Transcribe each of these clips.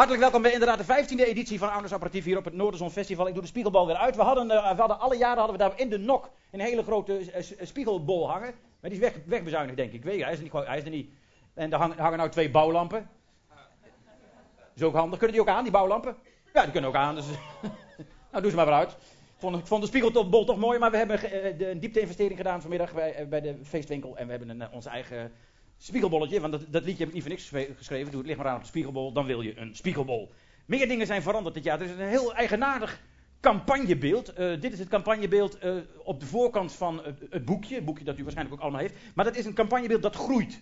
Hartelijk welkom bij inderdaad de 15e editie van Ouders Apparatief hier op het Noorderzon Festival. Ik doe de spiegelbal weer uit. We hadden, hadden alle jaren hadden we daar in de nok een hele grote uh, spiegelbol hangen. Maar die is weg, wegbezuinigd, denk ik. Weet hij is, niet, hij is er niet. En daar hangen, hangen nou twee bouwlampen. Dat is ook handig. Kunnen die ook aan, die bouwlampen? Ja, die kunnen ook aan. Dus nou, doe ze maar weer uit. Ik vond, de spiegelbol toch mooi, maar we hebben een diepte-investering gedaan vanmiddag bij, bij de feestwinkel. En we hebben een, onze eigen Spiegelbolletje, want dat, dat liedje heb ik niet voor niks geschreven. Doe het ligt maar aan op de spiegelbol, dan wil je een spiegelbol. Meer dingen zijn veranderd dit jaar. Er is een heel eigenaardig campagnebeeld. Uh, dit is het campagnebeeld uh, op de voorkant van het, boekje. Het boekje dat u waarschijnlijk ook allemaal heeft. Maar dat is een campagnebeeld dat groeit.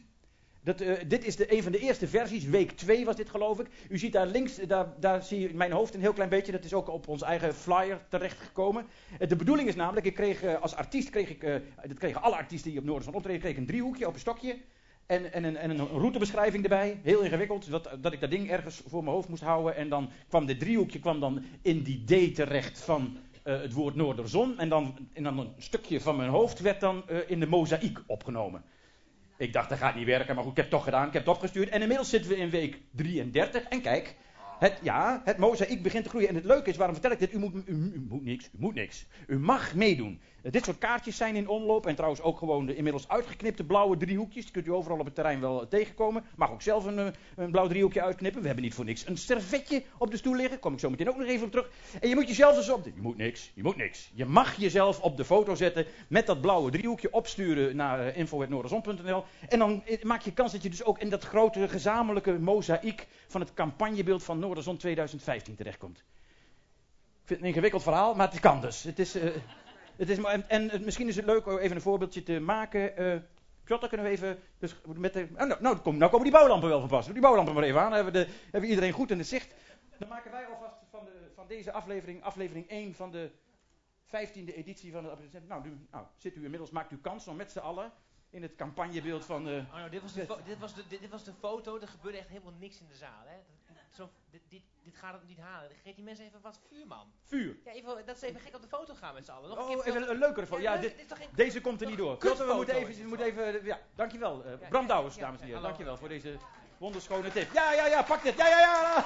Dat, uh, dit is de, een van de eerste versies. Week 2 was dit geloof ik. U ziet daar links, daar, daar zie je mijn hoofd een heel klein beetje. Dat is ook op ons eigen flyer terechtgekomen. de bedoeling is namelijk, ik kreeg als artiest, kreeg ik, dat kregen alle artiesten die op Noorderzon optreden, kreeg een driehoekje op een stokje. En, en, en, een routebeschrijving erbij. Heel ingewikkeld. Dat, dat ik dat ding ergens voor mijn hoofd moest houden. En dan kwam dit driehoekje kwam dan in die D terecht van uh, het woord Noorderzon. En dan, en dan een stukje van mijn hoofd werd dan uh, in de mozaïek opgenomen. Ik dacht, dat gaat niet werken. Maar goed, ik heb het toch gedaan. Ik heb het opgestuurd. En inmiddels zitten we in week 33. En kijk, het, ja, het mozaïek begint te groeien. En het leuke is, waarom vertel ik dit? U moet, u moet niks, u moet niks. U mag meedoen. Dit soort kaartjes zijn in omloop. En trouwens ook gewoon de inmiddels uitgeknipte blauwe driehoekjes. Die kunt u overal op het terrein wel tegenkomen. Mag ook zelf een, een blauw driehoekje uitknippen. We hebben niet voor niks een servetje op de stoel liggen. Kom ik zo meteen ook nog even op terug. En je moet jezelf dus op... Je moet niks, je moet niks. Je mag jezelf op de foto zetten met dat blauwe driehoekje. Opsturen naar uh, info.noorderzon.nl. En dan maak je kans dat je dus ook in dat grote gezamenlijke mozaïek van het campagnebeeld van Noorderzon 2015 terechtkomt. Ik vind het een ingewikkeld verhaal, maar het kan dus. Het is, het is, en, en, misschien is het leuk om even een voorbeeldje te maken. Uh, Jota, kunnen we even. Dus met de, oh, nou, nou, kom, nou, komen die bouwlampen wel van pas. Die bouwlampen maar even aan. Dan hebben we, de, hebben we iedereen goed in het zicht. Dan maken wij alvast van, de, van deze aflevering, aflevering 1 van de 15e editie van het. Nou, nu, nou, zit u inmiddels, maakt u kans om met z'n allen in het campagnebeeld van. Uh, oh, nou, dit, was de dit, was de, dit, was de foto, er gebeurde echt helemaal niks in de zaal. Hè? Zo, dit, dit, dit, gaat het niet halen. Geef die mensen even wat vuur, man. Vuur? Ja, even, dat ze even gek op de foto gaan met z'n allen. Nog oh, even een, een leukere foto. Ja, ja dit, dit deze komt er niet door. Klopt, we moeten even, we moeten even ja, dankjewel. Uh, ja, Bram Douwers, ja, dames en heren. Dankjewel voor deze wonderschone tip. Ja, ja, ja, pak dit. Ja, ja, ja.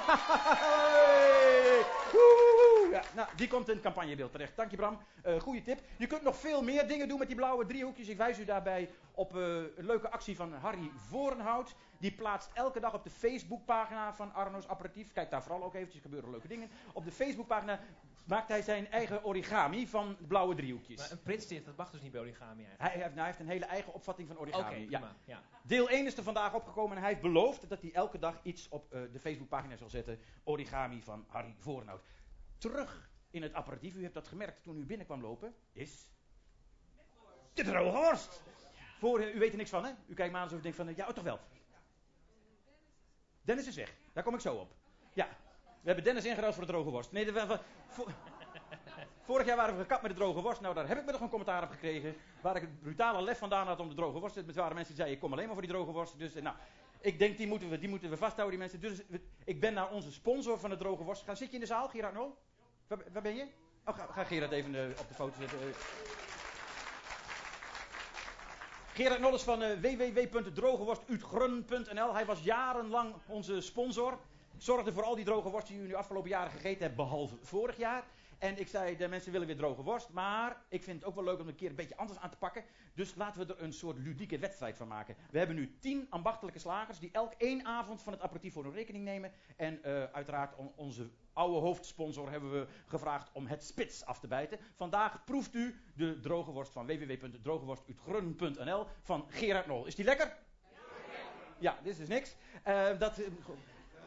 ja nou, die komt in het campagnebeeld terecht. Dank je, Bram. Uh, goede tip. Je kunt nog veel meer dingen doen met die blauwe driehoekjes. Ik wijs u daarbij op uh, een leuke actie van Harry Vorenhout. Die plaatst elke dag op de Facebookpagina van Arno's Apparatief. Kijk daar vooral ook eventjes, gebeuren leuke dingen. Op de Facebookpagina maakt hij zijn eigen origami van blauwe driehoekjes. Maar een printstift, dat mag dus niet bij origami eigenlijk. Hij heeft, nou, hij heeft een hele eigen opvatting van origami. Okay, ja. ja. Deel 1 is er vandaag opgekomen en hij heeft beloofd dat hij elke dag iets op uh, de Facebookpagina zal zetten. Origami van Harry Voornhout. Terug in het apparatief, u hebt dat gemerkt toen u binnenkwam lopen, is... De droge worst! Voor, u weet er niks van, hè? U kijkt me aan alsof u denkt van, ja, oh, toch wel. Dennis is weg. Daar kom ik zo op. Ja, we hebben Dennis ingeruild voor de droge worst. Nee, we, voor, vorig jaar waren we gekapt met de droge worst. Nou, daar heb ik me toch een commentaar op gekregen. Waar ik het brutale lef vandaan had om de droge worst. Het waren mensen die zeiden, ik kom alleen maar voor die droge worst. Dus, nou, ik denk, die moeten we, die moeten we vasthouden, die mensen. Dus ik ben naar onze sponsor van de droge worst gegaan. Zit je in de zaal, Gerard Nol? Waar, ben je? Oh, ga, ga Gerard even op de foto zetten. Gerard Nolles van uh, www.drogeworstuutgrun.nl. Hij was jarenlang onze sponsor. Zorgde voor al die droge worst die u nu afgelopen jaren gegeten hebt, behalve vorig jaar. En ik zei, de mensen willen weer droge worst, maar ik vind het ook wel leuk om een keer een beetje anders aan te pakken. Dus laten we er een soort ludieke wedstrijd van maken. We hebben nu tien ambachtelijke slagers die elk één avond van het aperitief voor hun rekening nemen. En uh, uiteraard on onze oude hoofdsponsor hebben we gevraagd om het spits af te bijten. Vandaag proeft u de droge worst van www.drogeworstuutgrun.nl van Gerard Nol. Is die lekker? Ja, dit is dus niks. Uh, dat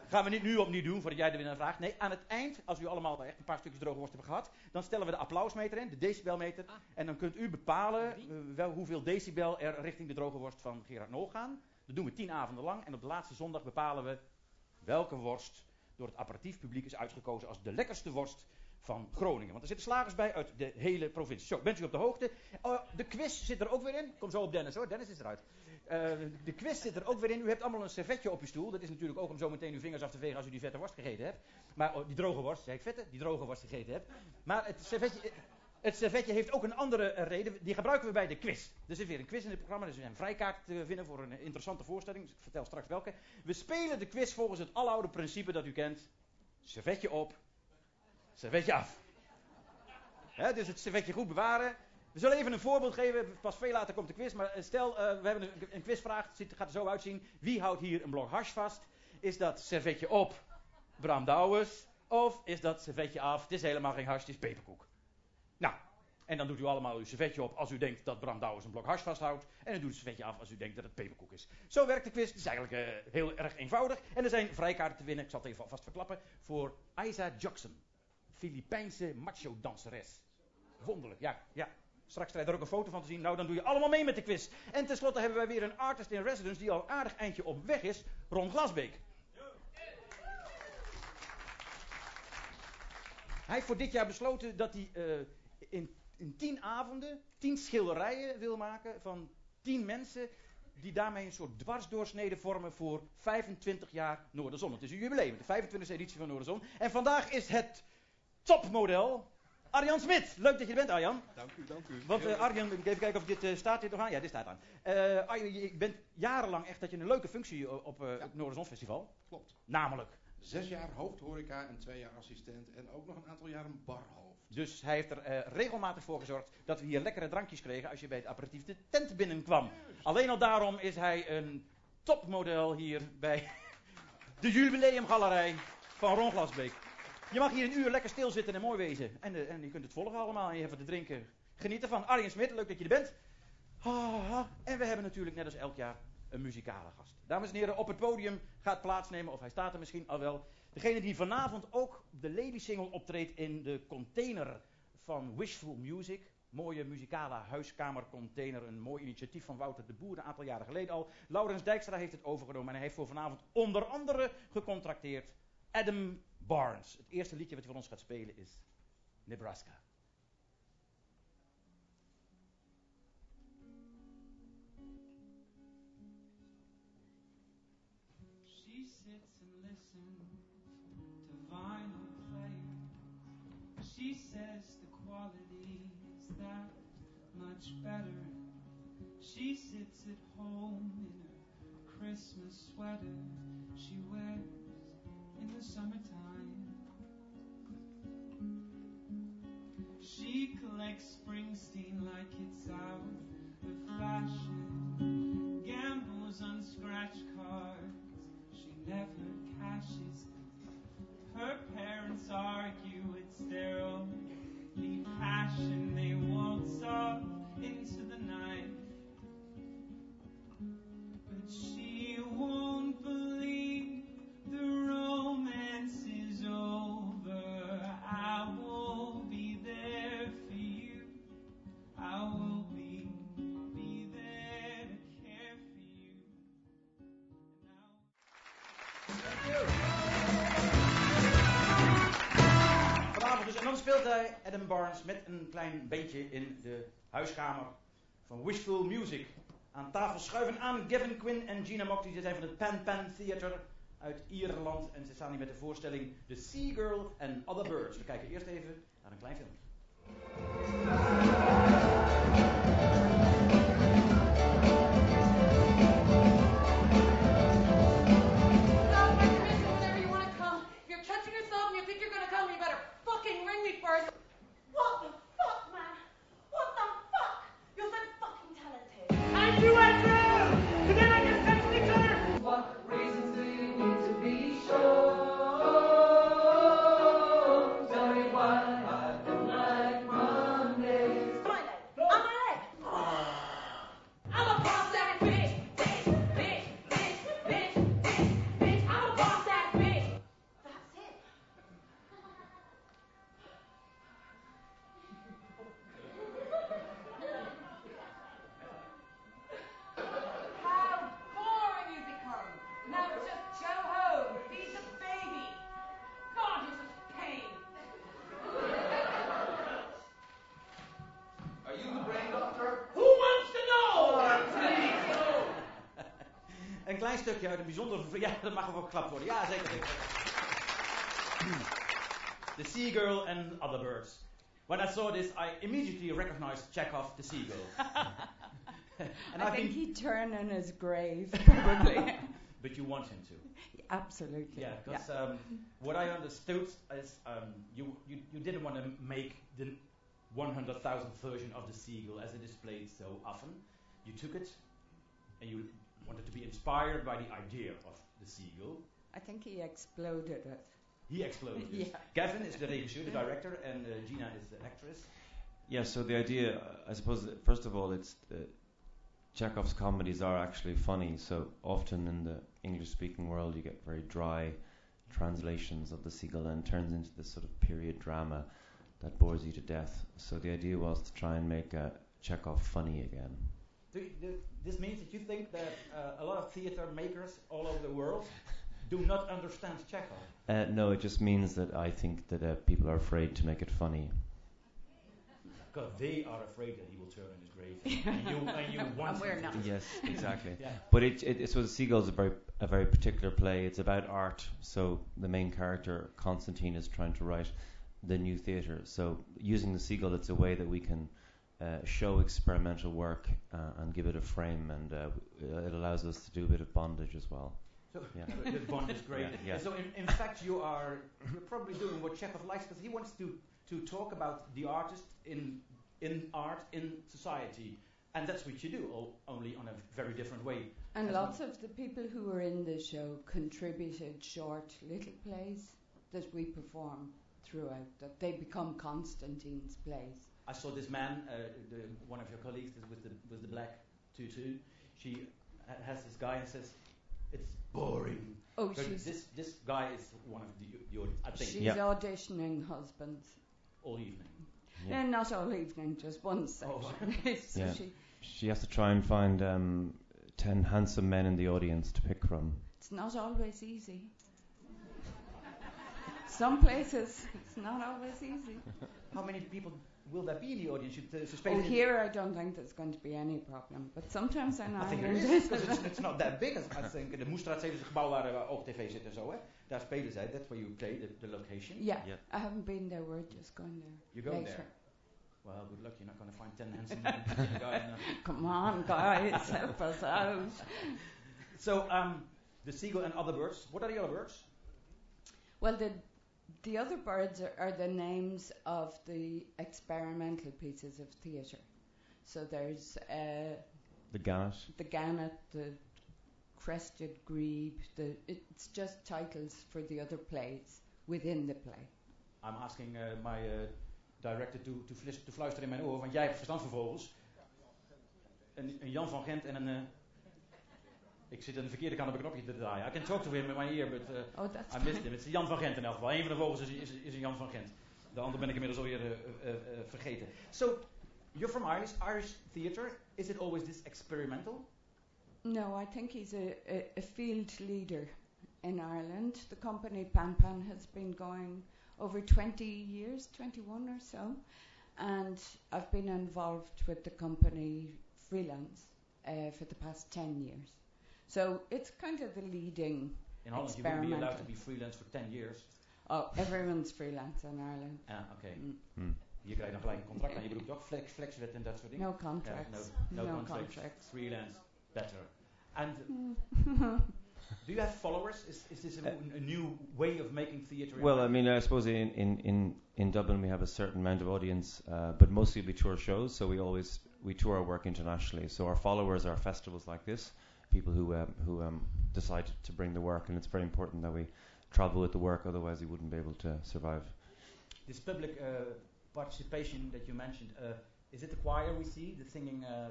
gaan we niet nu opnieuw doen voordat jij de winnaar vraagt. Nee, aan het eind, als u allemaal echt een paar stukjes droge worst hebben gehad, dan stellen we de applausmeter in, de decibelmeter. Ah. En dan kunt u bepalen uh, wel hoeveel decibel er richting de droge worst van Gerard Nol gaan. Dat doen we tien avonden lang. En op de laatste zondag bepalen we welke worst door het apparatief publiek is uitgekozen als de lekkerste worst van Groningen. Want er zitten slagers bij uit de hele provincie. Zo, bent u op de hoogte? Oh, de quiz zit er ook weer in. Kom zo op Dennis hoor. Dennis is eruit. Uh, de quiz zit er ook weer in. U hebt allemaal een servetje op uw stoel. Dat is natuurlijk ook om zo meteen uw vingers af te vegen als u die vette worst gegeten hebt. Maar oh, die droge worst, zeg ik vette, die droge worst gegeten hebt. Maar het servetje, Het servetje heeft ook een andere reden. Die gebruiken we bij de quiz. Er zit weer een quiz in het programma. Er zijn vrijkaarten te vinden voor een interessante voorstelling. Dus ik vertel straks welke. We spelen de quiz volgens het aloude principe dat u kent. Servetje op, servetje af. Dus het servetje goed bewaren. We zullen even een voorbeeld geven. Pas veel later komt de quiz. Maar eh, stel, eh, we hebben een, quizvraag. Het gaat er zo uitzien. Wie houdt hier een blok hash vast? Is dat servetje op Bram Douwes? Of is dat servetje af? Het is helemaal geen hash, het is peperkoek. Nou, en dan doet u allemaal uw servetje op als u denkt dat Bram Douwes een blok hash vasthoudt. En dan doet het servetje af als u denkt dat het peperkoek is. Zo werkt de quiz. Het is eigenlijk eh, heel erg eenvoudig. En er zijn vrijkaarten te winnen, ik zal het even alvast verklappen, voor Isa Jackson. Filipijnse macho-danseres. Wonderlijk, ja, ja. Straks krijg je er ook een foto van te zien. Nou, dan doe je allemaal mee met de quiz. En tenslotte hebben wij weer een artist in residence die al een aardig eindje op weg is. Ron Glasbeek. Hij heeft voor dit jaar besloten dat hij eh, in, in tien avonden tien schilderijen wil maken van tien mensen die daarmee een soort dwarsdoorsnede vormen voor 25 jaar Noorderzon. Het is een jubileum, de 25e editie van Noorderzon. En vandaag is het topmodel Arjan Smit. Leuk dat je er bent, Arjan. Dank u, dank u. Want eh, Arjan, even kijken of dit eh, staat dit nog aan. Ja, dit staat aan. Eh Arjan, je bent jarenlang echt dat je een leuke functie op, het Noorderzon Festival. Klopt. Namelijk. Zes jaar hoofdhoreca en twee jaar assistent en ook nog een aantal jaren barhoofd. Dus hij heeft er regelmatig voor gezorgd dat we hier lekkere drankjes kregen als je bij het aperitief de tent binnenkwam. Alleen al daarom is hij een topmodel hier bij de jubileumgalerij van Ron Glasbeek. Je mag hier een uur lekker stilzitten en mooi wezen. En, eh, en je kunt het volgen allemaal en wat te drinken. Geniet ervan. Arjen Smit, leuk dat je er bent. Ah, en we hebben natuurlijk net als elk jaar een muzikale gast. Dames en heren, op het podium gaat plaatsnemen, of hij staat er misschien al wel. Degene die vanavond ook de Lady Single optreedt in de container van Wishful Music. Mooie muzikale huiskamercontainer. Een mooi initiatief van Wouter de Boer een aantal jaren geleden al. Laurens Dijkstra heeft het overgenomen en hij heeft voor vanavond onder andere gecontracteerd Adam Barnes. Het eerste liedje wat hij voor ons gaat spelen is Nebraska. She sits and listens to vinyl playing. She says the quality is that much better. She sits at home in her Christmas sweater she wears in the summertime. She collects Springsteen like it's out of fashion. Gambles on scratch cards she never cashes. Her parents argue it's their only passion. They waltz off Barnes met een klein beentje in de huiskamer van Wishful Music. Aan tafel schuiven aan Gavin Quinn en Gina Mock. Die zijn van het Pan Pan Theater uit Ierland. En ze staan hier met de voorstelling The Sea Girl and Other Birds. We kijken eerst even naar een klein filmpje. What the fuck, man? What the fuck? You're so fucking talented. And you, Andrew! Stukje uit een bijzondere... Ja, dat mag ook geklapt worden. Ja, zeker. zeker. The Seagull and Other Birds. when I saw this, I immediately recognized Chekhov the seagull. and I I've think he'd turn in his grave, probably. but you want him to. Absolutely. Yeah, because um, what I understood is um, you, you, you didn't want to make the 100,000th version of the seagull as it is played so often. You took it and you wanted to be inspired by the idea of the seagull. I think he exploded it. He exploded it. Yeah. Gavin is the regisseur, the director, and uh, Gina is the actress. Yeah, so the idea, uh, I suppose, that first of all, it's uh, Chekhov's comedies are actually funny. So often in the English-speaking world, you get very dry translations of the seagull, and it turns into this sort of period drama that bores you to death. So the idea was to try and make uh, Chekhov funny again. Do, do, this means that you think that uh, a lot of theater makers all over the world do not understand Chekhov. Uh, no, it just means that I think that uh, people are afraid to make it funny. Because they are afraid that he will turn in his grave. and you, and you want And we're him to. not. Yes, exactly. Yeah. But it, it, it so the Seagull is a very a very particular play. It's about art. So the main character Constantine is trying to write the new theatre. So using the Seagull, it's a way that we can uh, show experimental work uh, and give it a frame, and uh, it allows us to do a bit of bondage as well. So Yeah. the the bond is great. Yeah, yeah. So in, in fact you are you're probably doing what Chekhov likes because he wants to, to talk about the artist in in art in society. And that's what you do, o- only on a very different way. And As lots of the people who were in the show contributed short little plays that we perform throughout, that they become Constantine's plays. I saw this man, uh, the, one of your colleagues with the with the black tutu. She has this guy and says, "It's boring." Oh, she's, this this guy is one of the, the audience, I think, she's Yeah. auditioning husbands. all evening. Yeah. No, not all evening, just one Oh. section. so Yeah. she, She has to try and find um, ten handsome men in the audience to pick from. it's not always easy. Some places, it's not always easy. How many people will there be in the audience? You, uh, Oh, here I don't think there's going to be any problem, but sometimes in I think there Ireland. is, because it's, it's not that big. I I think de Moestraat is het gebouw waar, waar ook tv zit en zo. Hè? Daar spelen zij. That's where you play, the, the location. yeah, Yeah. I haven't been there. We're just going there. You go later. there. Well, good luck. You're not going to find ten handsome guys. Come on, guys, help us out. So, um, the seagull and other birds. What are the other birds? Well, the the other birds are, are the names of the experimental pieces of theatre. So there's uh, The gannet. the gannet, the crested grebe. The it's just titles for the other plays within the play. I'm asking uh, my uh, director to, to, flis, te fluisteren in mijn oor, want jij hebt verstand van vogels. Een, een Jan van Gent en een... ik zit aan de verkeerde kant op een knopje te draaien. I can talk to him in my ear, but uh, Oh, I missed him. Het is Jan van Gent in elk geval. Een van de vogels is, is, is een Jan van Gent. De andere ben ik inmiddels alweer uh, vergeten. So, you're from Irish, Irish theatre. Is it always this experimental? No, I think he's a, a, a field leader in Ireland. The company Pan Pan has been going over 20 years, 21 or so, and I've been involved with the company freelance uh, for the past 10 years. So it's kind of the leading. In Holland, you wouldn't be allowed to be freelance for 10 years. Oh, everyone's freelance in Ireland. Ah, oké. Mm. Hmm. Je krijgt dan gelijk een contract aan je broek, toch? Flex, flexwet en dat soort dingen. No contracts. no, no, no contracts. contracts. Freelance, better. And do you have followers? Is, is this a, a new way of making theatre? in Well, I mean, I suppose in, in, in, in Dublin we have a certain amount of audience, uh, but mostly we tour shows, so we always we tour our work internationally. So our followers are festivals like this, people who um, who um, decide to bring the work, and it's very important that we travel with the work, otherwise we wouldn't be able to survive. this public uh, participation that you mentioned, uh, is it the choir we see, the singing? Uh, uh,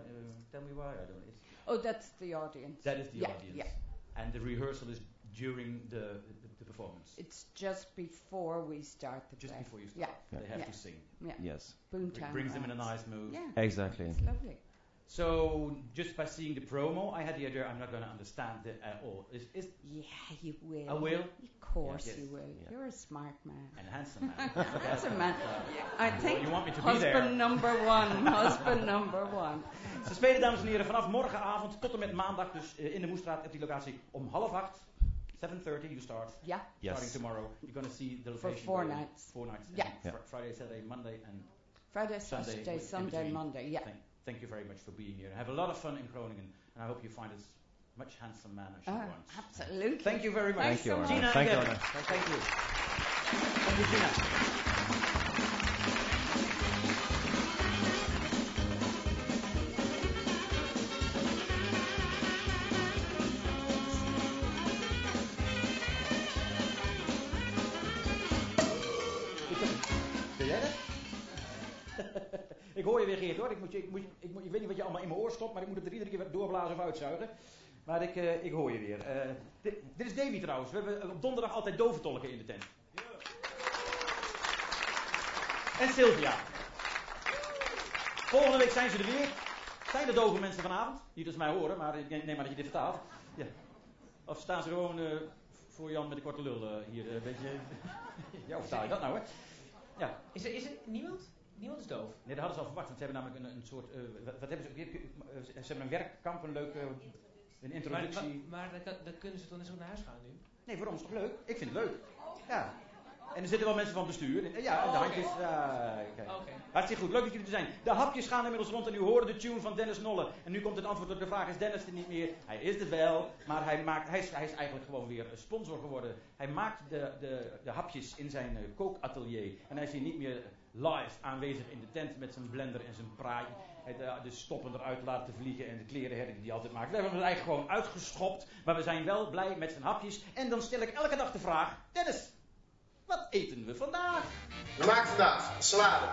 tell me why. I don't know. It's, Oh, that's the audience. that is the Yeah, audience. yeah. And the rehearsal is during the, the, the performance. It's just before we start the Just play. before you start. Yeah, start, they have Yeah. to sing. yeah. Yes, Br- Boomtown brings them in a nice mood. Yeah, exactly. it's lovely. So just by seeing the promo, I had the idea I'm not going to understand it at all. Is, is Yeah, you will. I will. Of course Yes. you will. Yeah. You're a smart man. and handsome man. That's a man. I think you want me to be husband there. number one. husband number one. Ze spelen, dames en heren, vanaf morgenavond tot en met maandag, dus eh, in de Moestraat op die locatie om half acht. 7.30 you start. Yeah, Yes. Starting tomorrow. You're going to see the location. for location. four where- nights. Four nights. Yeah. And Yeah. fr- Friday, Saturday, Monday and Friday, Sunday, Saturday, in Sunday, between. Monday. Yeah. Thank, thank you very much for being here. I Have a lot of fun in Groningen, and I hope you find us much handsome man as you Ah, wants. absolutely. Thank you very much. Thanks Thank you, so much. Gina Thank you, again. Anna. Thank you. Thank you, Gina. Hoor je weer Geert hoor. Ik, moet je, ik, moet, ik, moet, ik weet niet wat je allemaal in mijn oor stopt, maar ik moet het er iedere keer doorblazen of uitzuigen. Maar ik, eh, ik hoor je weer. Eh, dit, dit is Davy trouwens. We hebben op donderdag altijd doventolken in de tent. En Sylvia. Volgende week zijn ze er weer. Zijn er dove mensen vanavond? Niet als mij horen, maar ik neem maar dat je dit vertaalt. Ja. Of staan ze gewoon eh, voor Jan met de korte lul hier een beetje... ja, hoe vertaal je dat nou hè? Ja. Is er, is er niemand? Niemand is doof. Nee, dat hadden ze al verwacht, want ze hebben namelijk een, een soort. eh, wat, wat hebben ze? ook? Eh, Ze hebben een werkkamp, een leuke. een introductie. maar, maar dan, kan- dan kunnen ze toch net zo naar huis gaan nu? Nee, waarom is het toch leuk? Ik vind het leuk. Ja. En er zitten wel mensen van het bestuur. En- Ja, en de Oh, handjes. oké. Ja, kijk. Oké. Hartstikke goed, leuk dat jullie er zijn. De hapjes gaan inmiddels rond en u hoorde de tune van Dennis Nolle. En nu komt het antwoord op de vraag: is Dennis er niet meer? Hij is er wel, maar hij, maakt, hij, is, hij is eigenlijk gewoon weer een sponsor geworden. Hij maakt de, de, de hapjes in zijn eh, kookatelier. En hij is hier niet meer live aanwezig in de tent met zijn blender en zijn praai. Eh, de stoppen eruit laten vliegen en de kleren die hij altijd maakt. We hebben hem er eigenlijk gewoon uitgeschopt. Maar we zijn wel blij met zijn hapjes. En dan stel ik elke dag de vraag: Dennis, wat eten we vandaag? We maken vandaag salade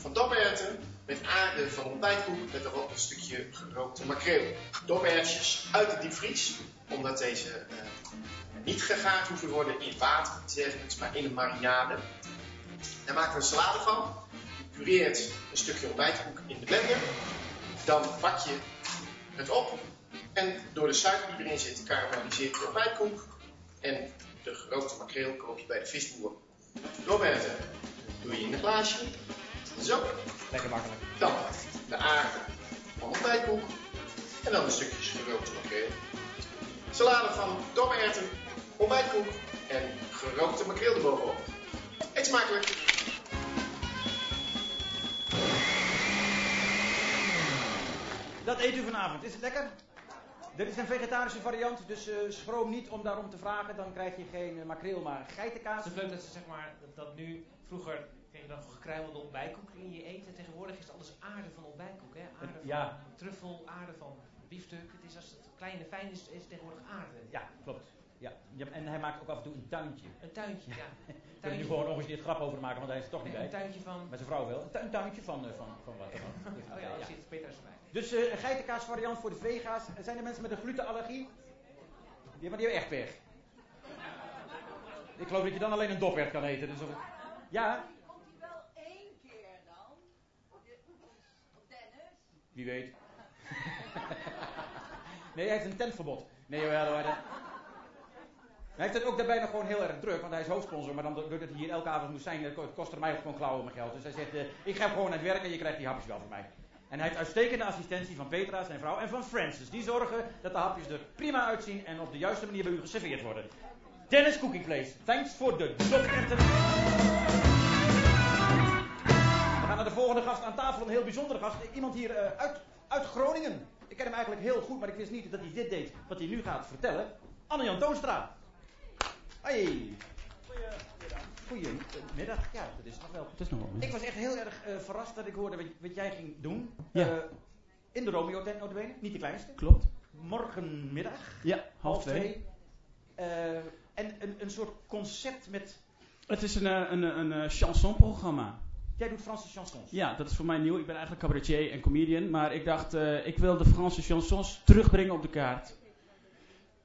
van doperwten met aarde van ontbijtkoek met erop een stukje gerookte makreel. Doperwtjes uit de diepvries, omdat deze eh, niet gegaard hoeven worden in water, dergelijks, maar in een marinade. Daar maken we een salade van. Je pureert een stukje ontbijtkoek in de blender. Dan bak je het op en door de suiker die erin zit karamelliseert je ontbijtkoek. En de gerookte makreel koop je bij de visboer. Doorwerken doe je in een glaasje. Zo. Lekker makkelijk. Dan de aarde van ontbijtkoek. En dan de stukjes gerookte makreel. Salade van domererwten, ontbijtkoek en gerookte makreel erbovenop. Eet smakelijk. Dat eet u vanavond. Is het lekker? Dit is een vegetarische variant, dus eh, schroom niet om daarom te vragen. Dan krijg je geen eh, makreel, maar geitenkaas. Het is leuk dat ze zeg maar dat, nu vroeger kreeg je dan gekruimelde ontbijtkoek in je eten. Tegenwoordig is het alles aarde van ontbijtkoek, hè? Aarde van Ja. truffel, aarde van biefstuk. Het is als het klein en fijn is, is het tegenwoordig aarde. Ja, klopt. Ja. ja, en hij maakt ook af en toe een tuintje. Een tuintje, ja. Ik wil er nu gewoon nog eens dit grap over maken, want hij is er toch niet een bij. tuintje van. Met zijn vrouw wel. Een, tu- een tuintje van, eh, van, van wat dan ook. Dus, Oh ja, eh, dat zit beter als mij. Dus eh, een geitenkaas variant voor de vega's. Zijn er mensen met een glutenallergie? Ja, maar die hebben echt pech. Ik geloof dat je dan alleen een dopert kan eten. Dus of- ja, Komt hij wel één keer dan? Dennis? wie weet. nee, hij heeft een tentverbod. Nee, hoor, hoor. Hij heeft het ook daarbij nog gewoon heel erg druk, want hij is hoofdsponsor. Maar dan, doordat hij hier elke avond moet zijn, ko- kost mij ook gewoon klauwen mijn geld. Dus hij zegt, eh, ik ga gewoon aan het werk en je krijgt die hapjes wel van mij. En hij heeft uitstekende assistentie van Petra, zijn vrouw, en van Francis. Die zorgen dat de hapjes er prima uitzien en op de juiste manier bij u geserveerd worden. Dennis Cooking Place, thanks voor de doperten. We gaan naar de volgende gast aan tafel, een heel bijzondere gast. Iemand hier eh, uit, uit Groningen. Ik ken hem eigenlijk heel goed, maar ik wist niet dat hij dit deed wat hij nu gaat vertellen. Anne-Jan Toonstra. Hey. Goedemiddag. Ja, dat is nog wel. Het is nog wel. Ik was echt heel erg eh, verrast dat ik hoorde wat, wat jij ging doen. Ja. Eh, in de Romeo tent notabene, niet de kleinste. Klopt. Morgenmiddag, Ja, half twee. Eh, en een, een soort concept met... Het is een, eh, een, een, een chansonprogramma. Jij doet Franse chansons. Ja, dat is voor mij nieuw. Ik ben eigenlijk cabaretier en comedian. Maar ik dacht, eh, ik wil de Franse chansons terugbrengen op de kaart.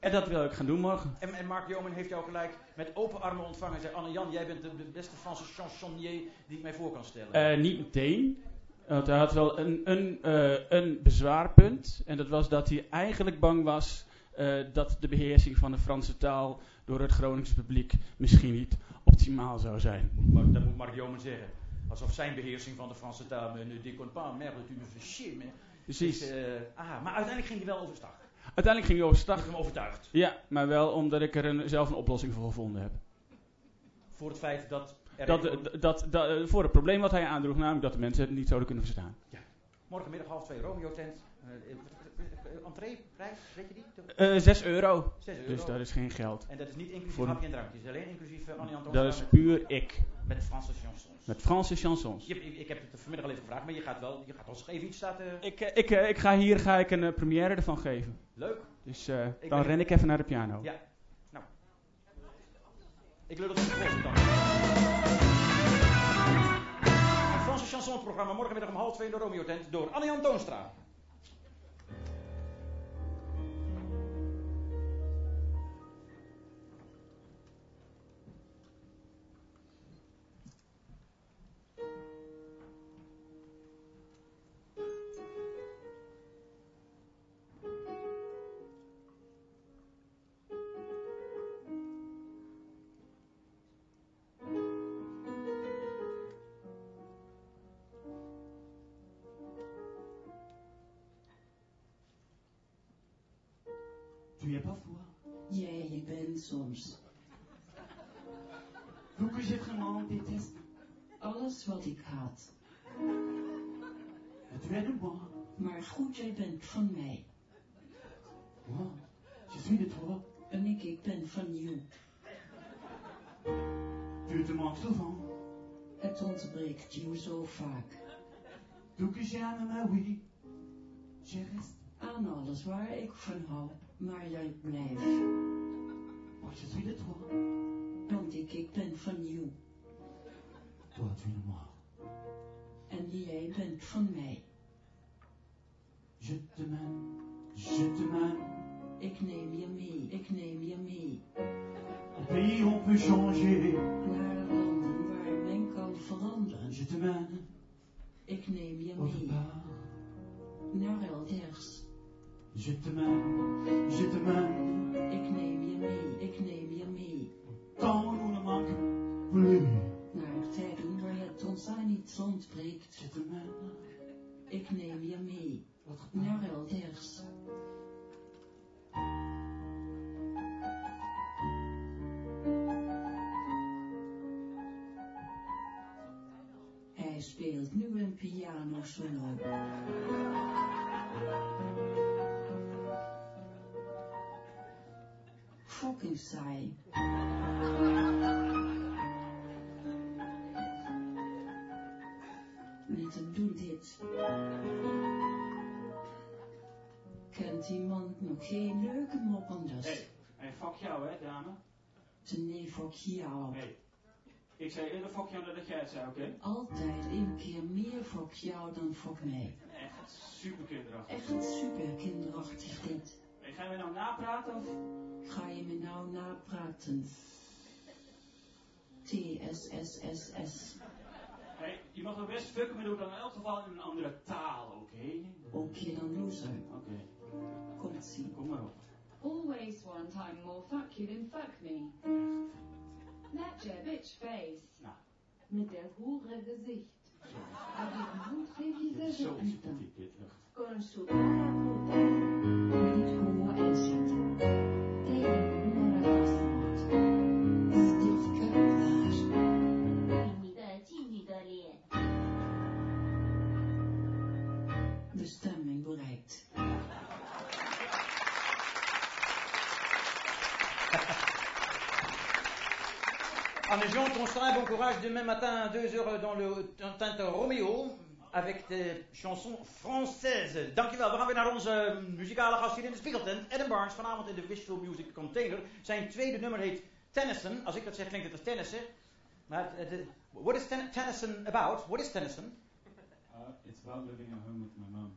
En dat wil ik gaan doen morgen. En, en Mark Jomen heeft jou gelijk met open armen ontvangen en zei... Anne-Jan, jij bent de, de beste Franse chansonnier die ik mij voor kan stellen. Eh, niet meteen. Want hij had wel een, een, eh, een bezwaarpunt. En dat was dat hij eigenlijk bang was eh, dat de beheersing van de Franse taal door het Groningse publiek misschien niet optimaal zou zijn. Maar dat moet Mark Jomen zeggen. Alsof zijn beheersing van de Franse taal... Me ne déconne pas, merde, tu me fais chier. Precies. Dus, ah, maar uiteindelijk ging hij wel overstag. Uiteindelijk ging hij Ik overstag. heb hem overtuigd. Ja, maar wel omdat ik er een, zelf een oplossing voor gevonden heb. Voor het feit dat dat, dat, dat, dat, eh, voor het probleem wat hij aandroeg, namelijk dat de mensen het niet zouden kunnen verstaan. Morgenmiddag half twee, Romeo tent. Eh, eh, eh, eh, entreeprijs, weet je die? Eh 6 euro. 6 euro. Dus dat is geen geld. En dat is niet inclusief Voor- hapje en drankje. Het is alleen inclusief uh, Annie. Dat is puur ik. Met Franse chansons. Met Franse chansons. Je, ik, ik heb het vanmiddag al even gevraagd, maar je gaat wel, je gaat ons even iets staat. eh, Ik, eh, ik, eh, ik ga hier ga ik een eh, première ervan geven. Leuk. Dus eh, dan ben- ren ik even naar de piano. Ja. Nou. Ik wil het op de dan. Het Franse chansonprogramma morgenmiddag om half twee in de Romeo tent door Annie Antoonstra. Es parfois Jij je bent soms. Tout que j'ai vraiment déteste. Alles wat ik haat. Et tu es de moi. Maar goed, jij bent van mij. Moi, je suis de toi. En ik, ik ben van jou. Tu te manques souvent. Het ontbreekt jou zo vaak. Tout que j'aime, mais oui. Je reste. Aan alles waar ik van hou. Maar jij blijft. Moi, je suis de toi. Want ik, ik ben van jou. Es de moi. En jij bent van mij. Je te mène. Je te mène. Ik neem je mee. Ik neem je mee. Au pays, on peut changer. Naar landen waar men kan veranderen. Je te mène. Ik neem je mee. Naar elders. Je te mène. Je te mène. Ik neem je mee. Ik neem je mee. Ne manquons plus. Naar tijden waar het ons aan iets ontbreekt. Je te mène. Ik neem je mee. Part. Naar elders. Hij speelt nu een piano solo. Fucking saai. Te doen dit. Kent iemand nog geen leuke moppenders? Hé, hey, fuck jou hè, dame. Nee, fuck jou. Hey. Ik zei eerder fuck jou dan dat jij het zei, oké? Altijd een keer meer fuck jou dan fuck mij. Echt super kinderachtig. Echt super kinderachtig dit. Hey, gaan we nou napraten of? Ga je me nou napraten? TSSSS. Hey, je mag wel best fucken, maar doe het dan in elk geval in een andere taal, oké? Oké dan loser. Oké, Komt ie. kom maar op. Always want I'm more fuck you than fuck me. That your bitch face. Nou, Mit der hure Gesicht. Avec très visage zo sympathiek dit, echt. Con su cara puta. Niet homo en zit. Anne Jean Constant, bon courage demain matin à 2h dans le teinte Romeo. Avec de chansons françaises. Dankjewel. We gaan weer naar onze muzikale gast hier in de Spiegeltent. Adam Barnes, vanavond in de Wishful Music Container. Zijn tweede nummer heet Tennyson. Als ik dat zeg, klinkt het als tennissen. Maar het- what is ten- Tennyson about? What is Tennyson? Uh, it's about living at home with my mum.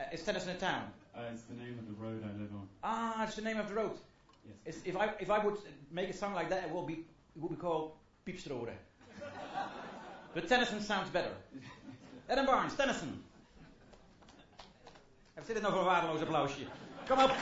Uh, is Tennyson a town? Uh, it's the name of the road I live on. Ah, it's the name of the road. Yes. If I if I would make a song like that, it will be it would be called Piepstrode. but Tennyson sounds better. Adam Barnes, Tennyson. Wat zit dit nou voor een waardeloos applausje? Kom op.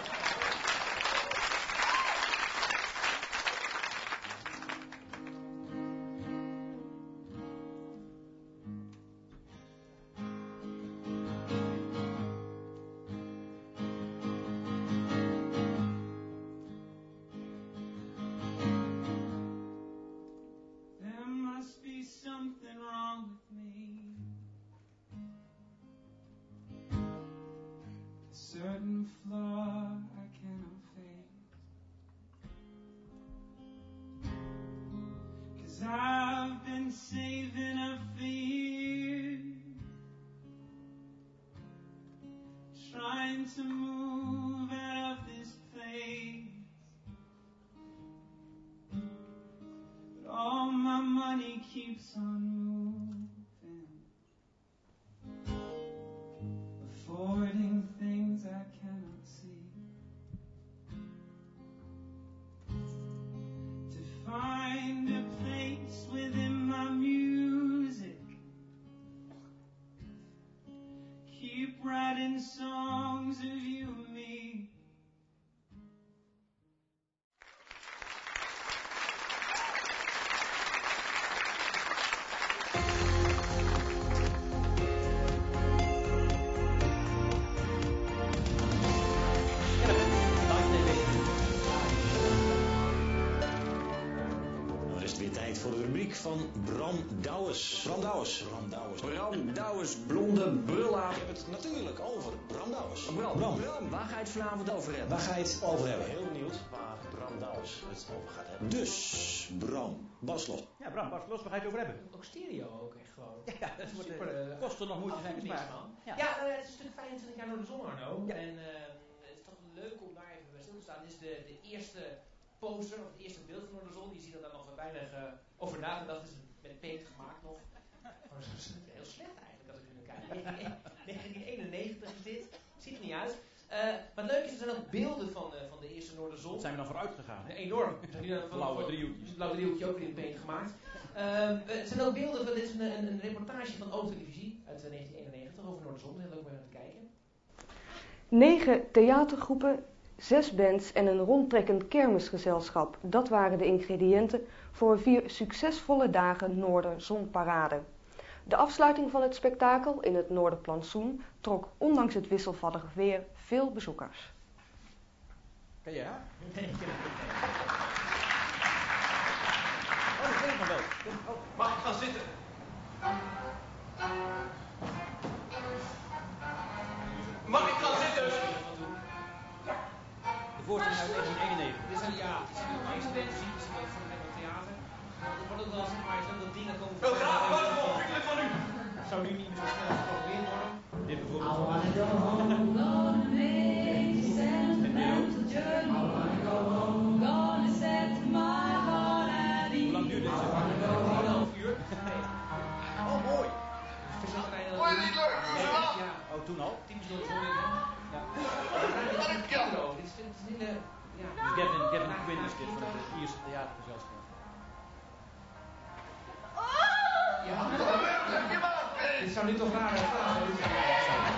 Bram Douwes. Bram Douwes. Bram Douwes. Bram Douwes, blonde brulla. Ik heb het natuurlijk over Bram Douwes. Bram, Bram, waar ga je het vanavond over hebben? Waar ga je het over hebben? Heel benieuwd waar Bram Douwes het over gaat hebben. Dus, Bram, Baslos. Ja, Bram, Bas, los, waar ga je het over hebben? Ook stereo ook echt gewoon. Ja, dat wordt, Super, eh, kosten nog moeite zijn van. Ja. Ja, eh, het is natuurlijk 25 jaar door de zon, Arno. En eh, het is toch leuk om daar even bij stil te staan. Dit is de, de eerste poster, of het eerste beeld van Noorderzon. Je ziet dat daar nog weinig eh, over nagedacht is. Met paint gemaakt nog. Maar dat is heel slecht eigenlijk als ik nu naar kijk. 1991 is dit. Ziet er niet uit. Eh, maar het leuke is, er zijn ook beelden van, de van de eerste Noorderzon. Wat zijn we dan vooruit gegaan? Enorm. Blauwe driehoekjes. een Blauwe driehoekje ook weer in paint gemaakt. Ehm, er zijn ook beelden van, dit is een, een, een reportage van O-televisie uit eh, 1991 over Noorderzon. Heel leuk om even naar te kijken. Negen theatergroepen, zes bands en een rondtrekkend kermisgezelschap. Dat waren de ingrediënten voor vier succesvolle dagen Noorderzonparade. De afsluiting van het spektakel in het Noorderplantsoen trok ondanks het wisselvallige weer veel bezoekers. Niet. Oh, ik wel. Oh. Mag ik gaan zitten? Mag ik gaan zitten? Voorstelling uit 1991. Dit ja, de meeste mensen die zien dat van het theater. Er wordt ook wel zeg maar, heel veel dingen komen. Heel graag, wat een onvriendelijk van u. Zou nu niet zo snel geprobeerd worden. Dit bijvoorbeeld. I wanna go home on a big sentimental journey. I wanna go home, gonna set my heart at ease. Hoe lang duurt dit? Half uur. Oh, mooi. Vond je niet leuk? Ja. Oh, toen al? Typisch door. Ja. Dit is een. Dit is dit is een hele... Ja. Dus Gavin, Gavin Quinn is dit van het Ierse theatergezelschap. Ja. Dit zou nu toch raar vragen.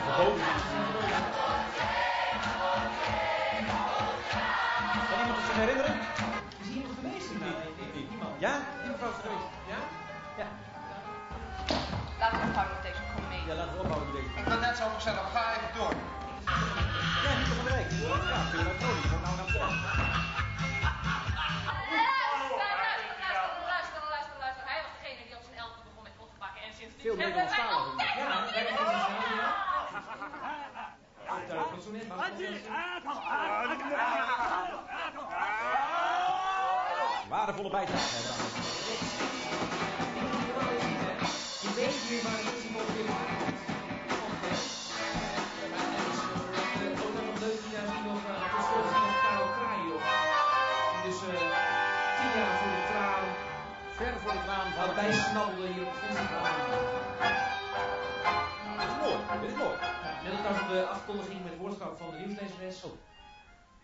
Verboden is. Kan iemand het zich herinneren? Is hier iemand geweest? Niemand. Ja? Die mevrouw is geweest. Ja? Ja. Laten we ophouden met deze comedie. Ja, laten we ophouden met deze. Ik ben net zo gezellig, ga even door. Ja, niet op wijk. Ja, je dat doen? Kom nou naar Amsterdam. Luister, luister, luister, luister. Hij was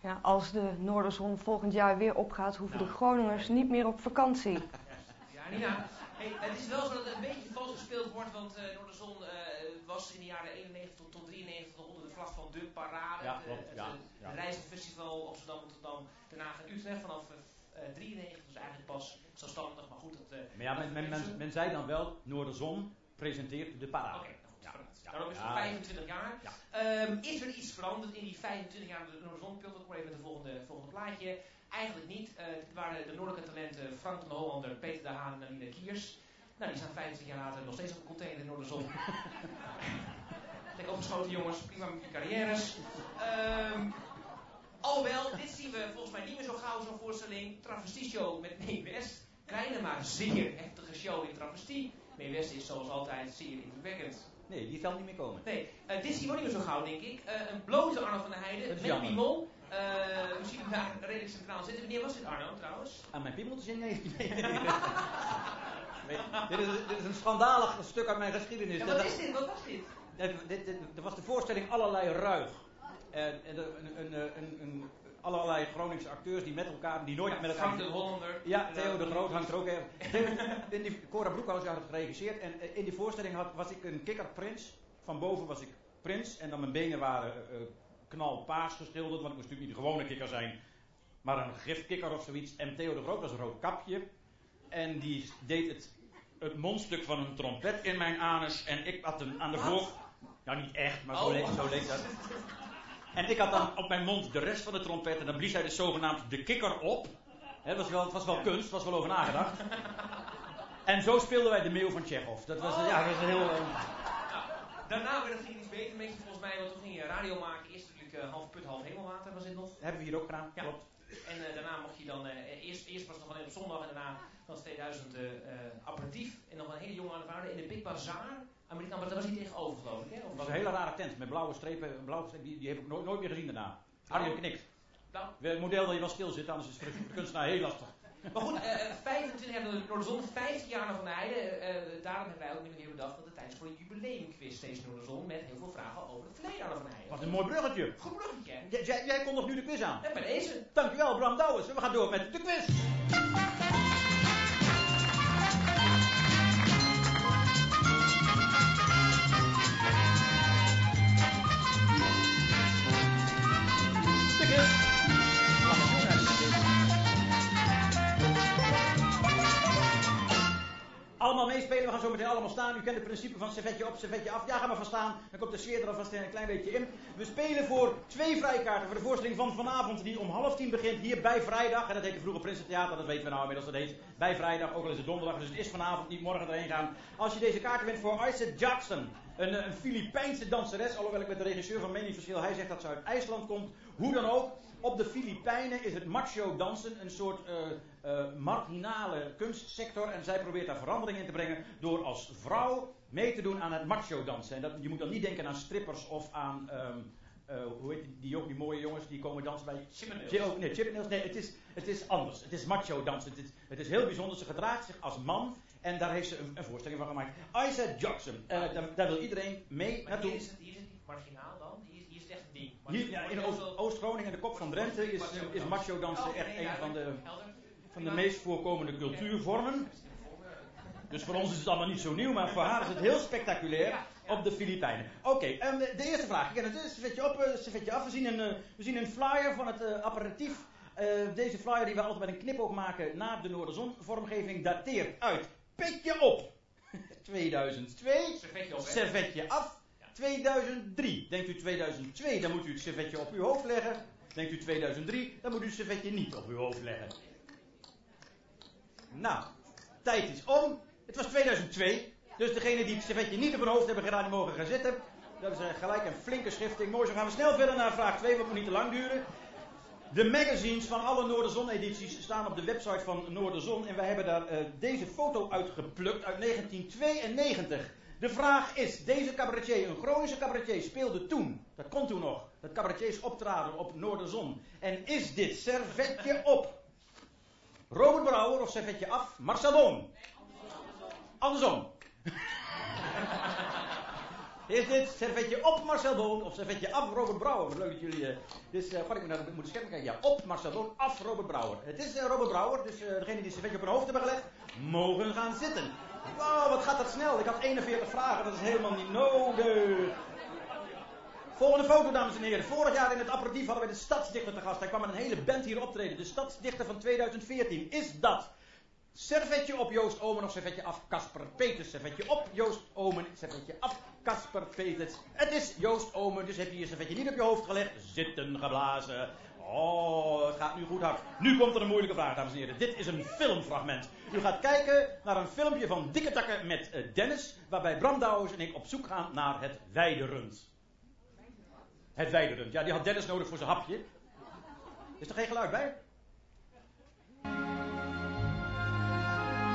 Ja, als de Noorderzon volgend jaar weer opgaat, hoeven de Groningers niet meer op vakantie. Ja, Nina. Hey, het is wel zo dat het een beetje vals gespeeld wordt, want uh, Noorderzon uh, was in de jaren 91 tot, tot 93 nog onder de vlag van de parade. Ja, het, klopt, het, ja, ja. het Amsterdam, Rotterdam, Den Haag en Utrecht vanaf uh, 93, dus eigenlijk pas zelfstandig, maar goed. Het, Maar ja, men, men, men, men zei dan wel, Noorderzon presenteert de parade. Daarom is het ja. 25 jaar. Ja. Um, is er iets veranderd in die 25 jaar de Noorderzon? Pult ook maar even met het volgende, volgende plaatje. Eigenlijk niet. Uh, het waren de noordelijke talenten Frank de Hollander, Peter de Haan en Nina Kiers. Nou, die staan 25 jaar later nog steeds op een container in Noorderzon. Lekker opgeschoten jongens, prima met je carrières. Um, alhoewel, dit zien we volgens mij niet meer zo gauw zo'n voorstelling. Travestieshow met Nee West. kleine maar zeer heftige show in travestie. Mee West is zoals altijd zeer indrukwekkend. Nee, die zal niet meer komen. Nee, eh, dit zie je ook niet meer zo gauw, denk ik. Eh, een blote Arno van der Heijden, Dat met jammer. piemel. Eh we zien hem daar redelijk centraal zitten. Wanneer was dit Arno trouwens? Aan mijn piemel in 19 Nee, dit, is, dit is een schandalig stuk uit mijn geschiedenis. Ja, Dat- wat is dit? Wat was dit? dit, dit, dit- er was de voorstelling Allerlei Ruig. En, en een, een, een, een, een- allerlei Groningse acteurs die met elkaar, die nooit met elkaar... Frank de Hollander. Ja, Theo de Groot hangt er ook even. In die, Cora Broekhuis had het geregisseerd. En eh, in die voorstelling had, was ik een kikkerprins. Van boven was ik prins. En dan mijn benen waren eh, eh, knalpaars geschilderd. Want ik moest natuurlijk niet de gewone kikker zijn. Maar een gifkikker of zoiets. En Theo de Groot was een rood kapje. En die deed het, het mondstuk van een trompet in mijn anus. En ik had hem aan de Wat? voor... Nou, niet echt, maar zo, Oh. leek, zo leek dat. En ik had dan op mijn mond de rest van de trompet. En dan blies hij dus zogenaamd de kikker op. Het was, wel, het was wel kunst, was wel over nagedacht. En zo speelden wij de meeuw van Tsjechov. Dat was, ja, dat was een heel... eh, Daarna werd het ging iets beter. Een beetje volgens mij, want toen ging je radio maken. Eerst natuurlijk eh, half put, half hemelwater was dit nog. hebben we hier ook gedaan, Ja. klopt. En eh, daarna mocht je dan, eh, eerst, eerst was het nog alleen op zondag en daarna was 2000 eh, eh, aperitief. En nog een hele jonge aanvaarder in de Big Bazaar. Amerikaan, maar daar was hij tegenover geloof ik. Hè? Of Het was een hele rare tent met blauwe strepen. Blauwe streep, die, die heb ik nooit, nooit meer gezien daarna. Arjen knikt. Nou. Het model dat je wel stil zit, anders is het voor de kunstenaar heel lastig. Maar goed, eh, 25 jaar door door de zon, 15 jaar nog van de heide. eh, eh, daarom hebben wij ook of meer bedacht dat het tijd is voor een jubileumquiz steeds door de zon. Met heel veel vragen over het verleden van de heide. Wat een mooi bruggetje. Goed bruggetje. J- jij, jij kondigt nu de quiz aan. En bij deze. Dankjewel, Bram Douwens. We gaan door met de quiz. Allemaal meespelen, we gaan zo meteen allemaal staan. U kent het principe van servetje op, servetje af. Ja, ga maar van staan. Dan komt de sfeer er alvast een klein beetje in. We spelen voor twee vrijkaarten voor de voorstelling van vanavond, die om half tien begint hier bij vrijdag. En dat heette vroeger Prinsentheater, dat weten we nou inmiddels. Dat heet bij vrijdag, ook al is het donderdag, dus het is vanavond, niet morgen erheen gaan. Als je deze kaarten wint voor Isaac Jackson, een, eh, Filipijnse danseres, alhoewel ik met de regisseur van mening verschil, hij zegt dat ze uit IJsland komt. Hoe dan ook, op de Filipijnen is het macho dansen een soort eh, eh, marginale kunstsector. En zij probeert daar verandering in te brengen door als vrouw mee te doen aan het macho dansen. En dat, je moet dan niet denken aan strippers of aan, ehm, eh, hoe heet die, die, ook, die mooie jongens die komen dansen bij... Chippendales. Chi- oh, nee, Chippendales. Nee, het is, het is anders. Het is macho dansen. Het is, het is heel bijzonder. Ze gedraagt zich als man. En daar heeft ze een, een voorstelling van gemaakt. Isaac Jackson. Eh, daar, daar wil iedereen mee naartoe. hier is, het, hier is het niet marginaal dan. Hier is, hier is het echt een ding. Hier, ja, in Oost- Oost-Groningen, de kop van Drenthe, is, is macho dansen Oh, echt een van de. Van de meest voorkomende cultuurvormen. Dus voor ons is het allemaal niet zo nieuw, maar voor haar is het heel spectaculair op de Filipijnen. Oké, ehm, de, de eerste vraag. Ik ken het dus, servetje op, eh, servetje af. We zien een, eh, we zien een flyer van het eh, apparatief. Deze flyer die we altijd met een knipoog maken na de Noorderzon-vormgeving dateert uit Petje op 2002. Servetje op? Servetje af 2003. Denkt u 2002, dan moet u het servetje op uw hoofd leggen. Denkt u 2003, dan moet u het servetje niet op uw hoofd leggen. Nou, tijd is om. Het was 2002. Dus degene die het servetje niet op hun hoofd hebben gedaan, die mogen gaan zitten. Dat is eh, gelijk een flinke schifting. Mooi, zo gaan we snel verder naar vraag 2, wat moet niet te lang duren. De magazines van alle Noorderzon-edities staan op de website van Noorderzon. En wij hebben daar eh, deze foto uitgeplukt uit 1992. De vraag is, deze cabaretier, een Groningse cabaretier, speelde toen, dat kon toen nog, dat cabaretiers optraden op Noorderzon. En is dit servetje op? Robert Brouwer of servetje af? Marcel Boon? Andersom. Is dit servetje op Marcel Boon of servetje af Robert Brouwer? Leuk dat jullie. dus uh, ik naar de moet scherm kijken. Ja, op Marcel Boon, af Robert Brouwer. Het is eh, Robert Brouwer, dus eh degene die het servetje op hun hoofd hebben gelegd, mogen gaan zitten. Wauw, wat gaat dat snel? Ik had 41 vragen, dat is helemaal niet nodig. Volgende foto, dames en heren. Vorig jaar in het aperitief hadden we de stadsdichter te gast. Hij kwam met een hele band hier optreden. De stadsdichter van 2014. Is dat servetje op Joost Omen of servetje af Casper Peters? Servetje op Joost Omen, servetje af Casper Peters. Het is Joost Omen, dus heb je je servetje niet op je hoofd gelegd. Zitten geblazen. Oh, het gaat nu goed hard. Nu komt er een moeilijke vraag, dames en heren. Dit is een filmfragment. U gaat kijken naar een filmpje van Dikke Takken met eh, Dennis, waarbij Bram en ik op zoek gaan naar het weiderund. Het weiderund. Ja, die had Dennis nodig voor zijn hapje. Is er geen geluid bij?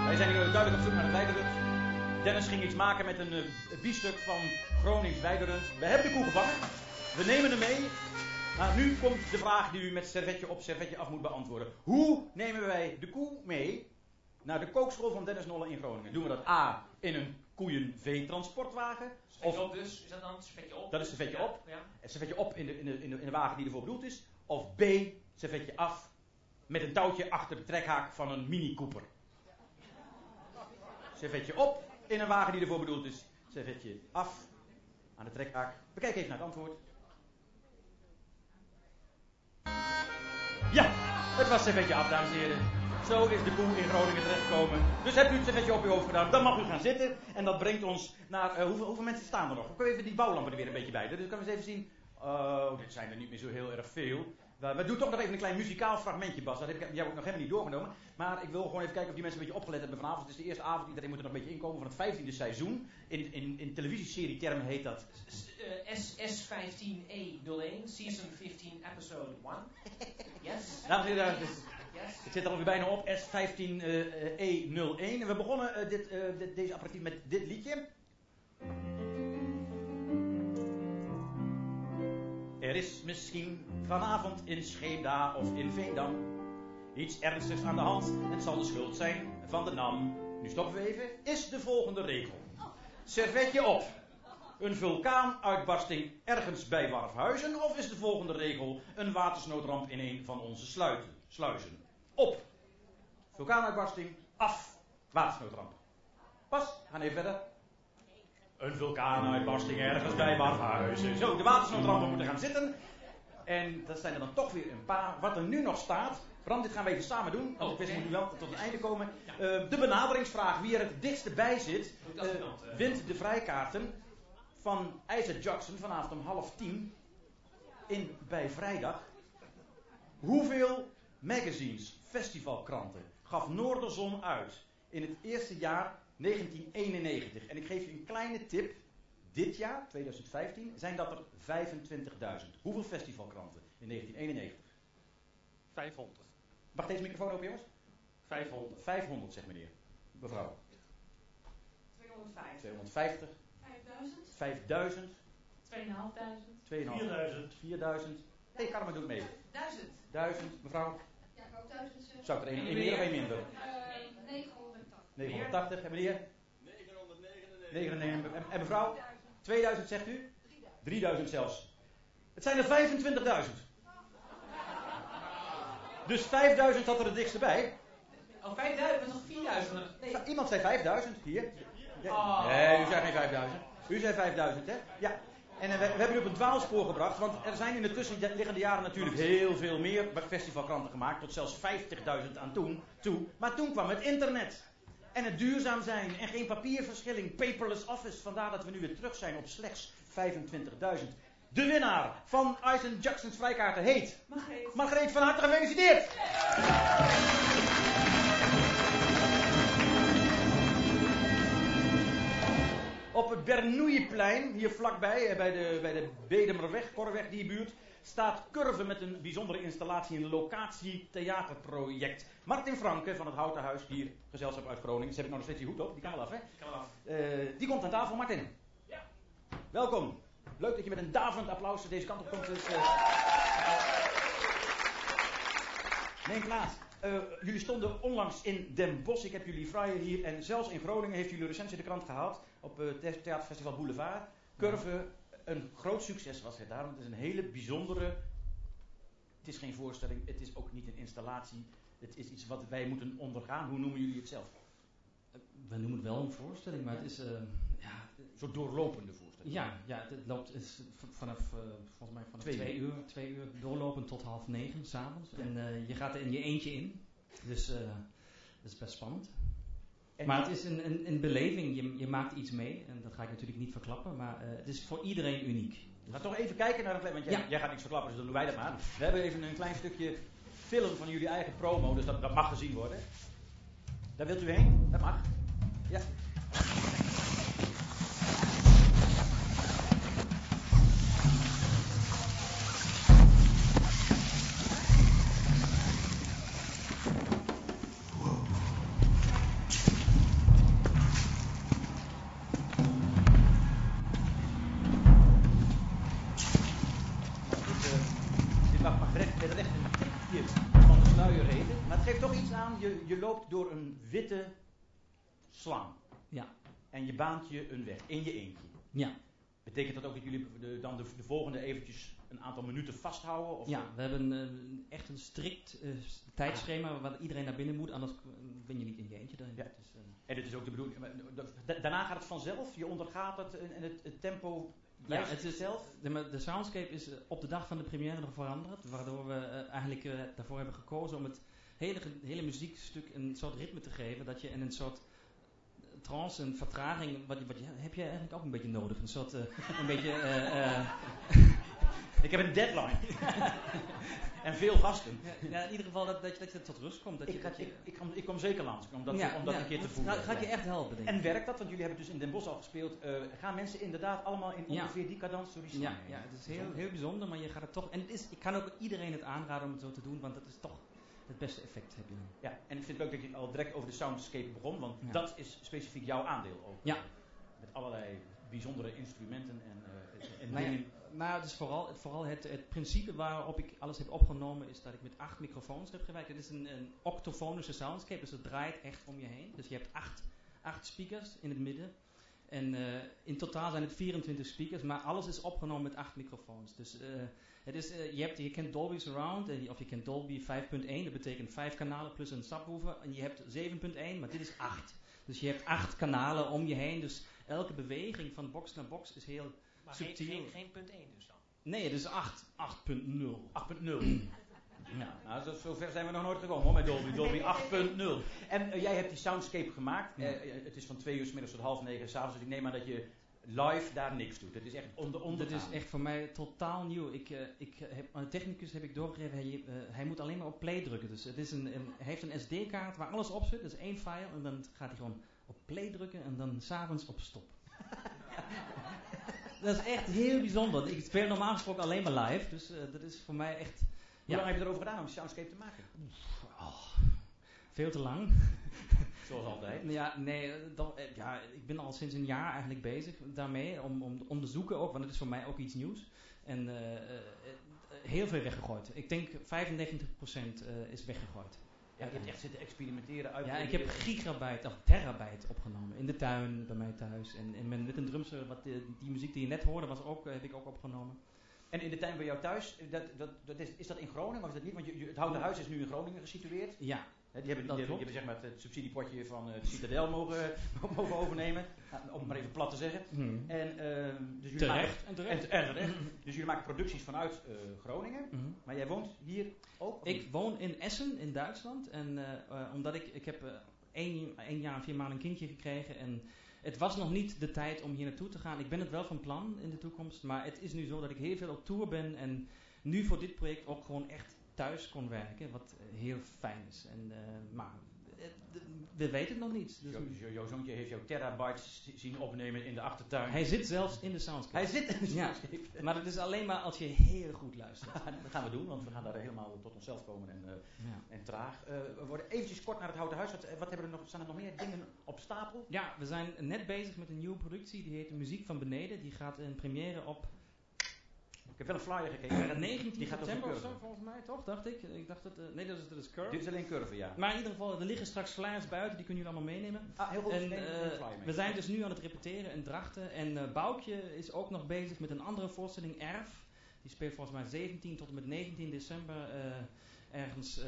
Wij zijn hier duidelijk op zoek naar een weiderend. Dennis ging iets maken met een uh, van Gronings weiderend. We hebben de koe gevangen. We nemen hem mee. Maar nu komt de vraag die u met servetje op servetje af moet beantwoorden. Hoe nemen wij de koe mee naar de kookschool van Dennis Nolle in Groningen? Doen we dat A in een koeien-veetransportwagen? Op dus, is dat dan? Servetje op? Dat is servetje Ja, op. Ja. Het servetje op in de, in, de, in, de, in de wagen die ervoor bedoeld is. Of B, servetje af met een touwtje achter de trekhaak van een Mini Cooper. Servetje op in een wagen die ervoor bedoeld is. Servetje af aan de trekhaak. Bekijk even naar het antwoord. Ja, het was servetje af, dames en heren. Zo is de koe in Groningen terechtgekomen. Dus hebt u het servetje op uw hoofd gedaan, dan mag u gaan zitten. En dat brengt ons naar. eh, hoeveel, hoeveel mensen staan er nog? We kunnen even die bouwlampen er weer een beetje bij. Dus kunnen we eens even zien. Oh, dit zijn er niet meer zo heel erg veel. We, we doen toch nog even een klein muzikaal fragmentje, Bas. Dat heb ik, jij ook nog helemaal niet doorgenomen. Maar ik wil gewoon even kijken of die mensen een beetje opgelet hebben vanavond. Het is de eerste avond, iedereen moet er nog een beetje inkomen van het 15e seizoen. In, in, in televisieserie-termen heet dat Eh, SS15E01, season 15, episode 1. Yes. Dames en heren. Het zit er alweer bijna op, S15E01. en we begonnen eh, dit, eh, deze apparatief met dit liedje. Er is misschien vanavond in Scheemda of in Veendam iets ernstigs aan de hand. Het zal de schuld zijn van de NAM. Nu stoppen we even. Is de volgende regel. Servetje op. Een vulkaanuitbarsting ergens bij Warfhuizen? Of is de volgende regel een watersnoodramp in een van onze sluizen? Op. Vulkaanuitbarsting. Af. Watersnoodramp. Pas, gaan even verder. Een vulkaanuitbarsting ergens bij Warfhuizen. Zo, de watersnoodrampen moeten gaan zitten. En dat zijn er dan toch weer een paar. Wat er nu nog staat. Bram, dit gaan we even samen doen. Want ik wist moet nu wel tot het einde komen. Eh, de benaderingsvraag. Wie er het dichtst bij zit, eh, eh? wint de vrijkaarten van Isaac Jackson vanavond om half tien. In, bij vrijdag. Hoeveel magazines, festivalkranten, gaf Noorderzon uit in het eerste jaar 1991? En ik geef je een kleine tip. Dit jaar, 2015, zijn dat er 25.000. Hoeveel festivalkranten in 1991? 500. Mag deze microfoon open, jongens? 500. 500, zegt meneer. Mevrouw. 250. 250. 5000. 5000. 2500. 2000. 4000. Hé, hey, Carmen doet mee. 1000. 1000. Mevrouw. Ja, ik ook 1000 zeggen. Zou ik er één meer of één minder? Eh, 980. 980. En meneer? 999. En, en mevrouw? 2000 zegt u? 3000 zelfs. Het zijn er 25.000. Dus 5000 had er het dichtst bij. Oh, 5000, dat is toch 4000? Nee. Iemand zei 5000 hier. Ja. Oh. Nee, u zei geen 5000. U zei 5000, hè? Ja. En eh, we, we hebben u op een dwaalspoor gebracht, want er zijn in de tussenliggende jaren natuurlijk heel veel meer festivalkranten gemaakt, tot zelfs 50.000 aan toen, toe. Maar toen kwam het internet. En het duurzaam zijn en geen papierverschilling, paperless office. Vandaar dat we nu weer terug zijn op slechts 25.000. De winnaar van Eisen Jackson's vrijkaarten heet Margreet. Margreet van harte gefeliciteerd! Op het Bernoeienplein, hier vlakbij, eh, bij de, bij de Bedemerweg, Korweg, die buurt, staat Curve met een bijzondere installatie, een locatie theaterproject. Martin Franke van het Houten Huis, hier gezelschap uit Groningen. Ze hebben nog steeds die hoed op, die kan wel af, hè? Af. Eh, die komt aan tafel, Martin. Ja. Welkom. Leuk dat je met een daverend applaus deze kant op komt. Dus, uh... Neem plaats. Eh, jullie stonden onlangs in Den Bosch. Ik heb jullie flyer hier. En zelfs in Groningen heeft jullie recent in de krant gehaald. Op het uh, Theaterfestival Boulevard. Curve, een groot succes was het daar. Want het is een hele bijzondere... Het is geen voorstelling. Het is ook niet een installatie. Het is iets wat wij moeten ondergaan. Hoe noemen jullie het zelf? We noemen het wel een voorstelling, maar het is... Uh, ja, een soort doorlopende voorstelling. Ja, ja het loopt is vanaf, uh, volgens mij vanaf twee, twee uur, twee uur doorlopen tot half negen s'avonds. Ja. En uh, je gaat er in je eentje in. Dus uh, dat is best spannend. En maar het is een, een, een beleving. Je, je, maakt iets mee. En dat ga ik natuurlijk niet verklappen. Maar het is voor iedereen uniek. Dus Ga toch even kijken naar het... Want jij, ja. jij gaat niks verklappen, dus dan doen wij dat maar. We hebben even een klein stukje film van jullie eigen promo. Dus dat, dat mag gezien worden. Daar wilt u heen? Dat mag. Ja. Je baant je een weg in je eentje. Ja. Betekent dat ook dat jullie de, dan de, de volgende eventjes een aantal minuten vasthouden? Of Ja, we hebben eh, echt een strikt eh, s- tijdschema waar iedereen naar binnen moet, anders ben je niet in je eentje. Ja. Eh, En dit is ook de bedoeling. Daarna gaat het vanzelf. Je ondergaat het en het, het tempo. Ja, het is zelf. De, de soundscape is eh, op de dag van de première nog veranderd, waardoor we eh, eigenlijk eh, daarvoor hebben gekozen om het hele, hele muziekstuk een soort ritme te geven, dat je in een soort trance, een vertraging, wat, je- wat je, heb je eigenlijk ook een beetje nodig, een soort, eh, een beetje, eh, eh, Ik heb een deadline. en veel gasten. ja, in ieder geval dat, dat, je, dat je tot rust komt. Dat je, Ik, dat je, ik, ik, kom, ik kom zeker langs om dat, Ja, om dat ja, een keer te voelen. ga- ga ik je echt helpen, denk ik. En werkt dat? Want jullie hebben dus in Den Bosch al gespeeld. Gaan mensen inderdaad allemaal in ongeveer die cadans door die Ja, ja, het is heel, Bijzonder. heel bijzonder, maar je gaat het toch. En het is, ik kan ook iedereen het aanraden om het zo te doen, want dat is toch het beste effect heb je dan. Ja, en ik vind het leuk dat je al direct over de soundscape begon, want Ja. dat is specifiek jouw aandeel ook. Ja. Met allerlei bijzondere instrumenten en, eh, en Nou, ja, nou, het is vooral, het, vooral het, het principe waarop ik alles heb opgenomen, is dat ik met acht microfoons heb gewerkt. Het is een, een octofonische soundscape, dus het draait echt om je heen. Dus je hebt acht, acht speakers in het midden. En eh, in totaal zijn het 24 speakers, maar alles is opgenomen met acht microfoons. Dus eh, het is, eh, je, hebt, je kent Dolby Surround, en of je kent Dolby 5.1, dat betekent vijf kanalen plus een subwoofer. En je hebt 7.1, maar dit is 8. Dus je hebt acht kanalen om je heen, dus elke beweging van box naar box is heel Maar geen, subtiel. geen, geen punt 1 dus dan. Nee, het is 8. 8.0. 8.0. Ja, nou, zo, zover zijn we nog nooit gekomen hoor, met Dolby. Dolby 8.0. En eh, jij hebt die soundscape gemaakt. Ja. Eh, het is van twee uur s middags tot half negen s'avonds. Dus ik neem aan dat je live daar niks doet. Het is echt onder onder. Dat is echt voor mij totaal nieuw. Ik, eh, ik heb, aan de technicus heb ik doorgegeven, hij, eh, hij moet alleen maar op play drukken. Dus het is een, een, hij heeft een SD-kaart waar alles op zit. Dat is één file. En dan gaat hij gewoon op play drukken en dan s'avonds op stop. dat is echt heel bijzonder. Ik speel normaal gesproken alleen maar live. Dus eh, dat is voor mij echt... Hoe lang heb je erover gedaan om soundscape te maken? Veel te lang. Zoals altijd. Ja, nee, dat, eh, ja, ik ben al sinds een jaar eigenlijk bezig daarmee. Om, om te onderzoeken ook, want het is voor mij ook iets nieuws. En eh, eh, heel veel weggegooid. Ik denk 95% eh, is weggegooid. Ja, je hebt echt zitten experimenteren. uit Ja, ik heb gigabyte of terabyte opgenomen. In de tuin, bij mij thuis. En, en met, een drumster, wat die, die muziek die je net hoorde, was ook, heb ik ook opgenomen. En in de tuin bij jou thuis, dat, dat, dat is, is dat in Groningen of is dat niet? Want je, je- het Houten Huis is nu in Groningen gesitueerd. Ja. Die hebben, die hebben, die hebben zeg maar het subsidiepotje van de Citadel mogen, mogen overnemen. Nou, om het maar even plat te zeggen. Hmm. En, ehm, dus jullie Terecht, maken, en terecht. En, en terecht. Dus jullie maken producties vanuit eh, Groningen. Mhm. Maar jij woont hier ook? Ik niet? woon in Essen in Duitsland. En eh, omdat ik, ik heb één, één jaar en vier maanden een kindje gekregen. En het was nog niet de tijd om hier naartoe te gaan. Ik ben het wel van plan in de toekomst. Maar het is nu zo dat ik heel veel op tour ben. En nu voor dit project ook gewoon echt thuis kon werken. Wat eh, heel fijn is. En, eh, maar eh, we weten het nog niet. Dus Jo- jo- Jouw zoontje heeft jouw terabytes zi- zien opnemen in de achtertuin. hij zit zelfs in de soundscape. Hij zit in de Ja, soundscape. maar dat is alleen maar als je heel goed luistert. dat gaan we doen, want we gaan daar helemaal tot onszelf komen en, Ja. en traag. We worden eventjes kort naar het Houten Huis. Wat, wat hebben er nog, staan er nog meer dingen op stapel? Ja, we zijn net bezig met een nieuwe productie. Die heet Muziek van Beneden. Die gaat in première op Ik heb wel een flyer gekeken. eh, 19 Die september of zo, volgens mij, toch? Dacht ik. Ik dacht dat... eh, nee, dat is, dat is Curve. Dit is alleen curve, ja. Maar in ieder geval, er liggen straks flyers buiten. Die kunnen jullie allemaal meenemen. Ah, heel goed. En, mee. we zijn dus nu aan het repeteren in Drachten. En eh Boukje is ook nog bezig met een andere voorstelling, Erf. Die speelt volgens mij 17 tot en met 19 december ergens...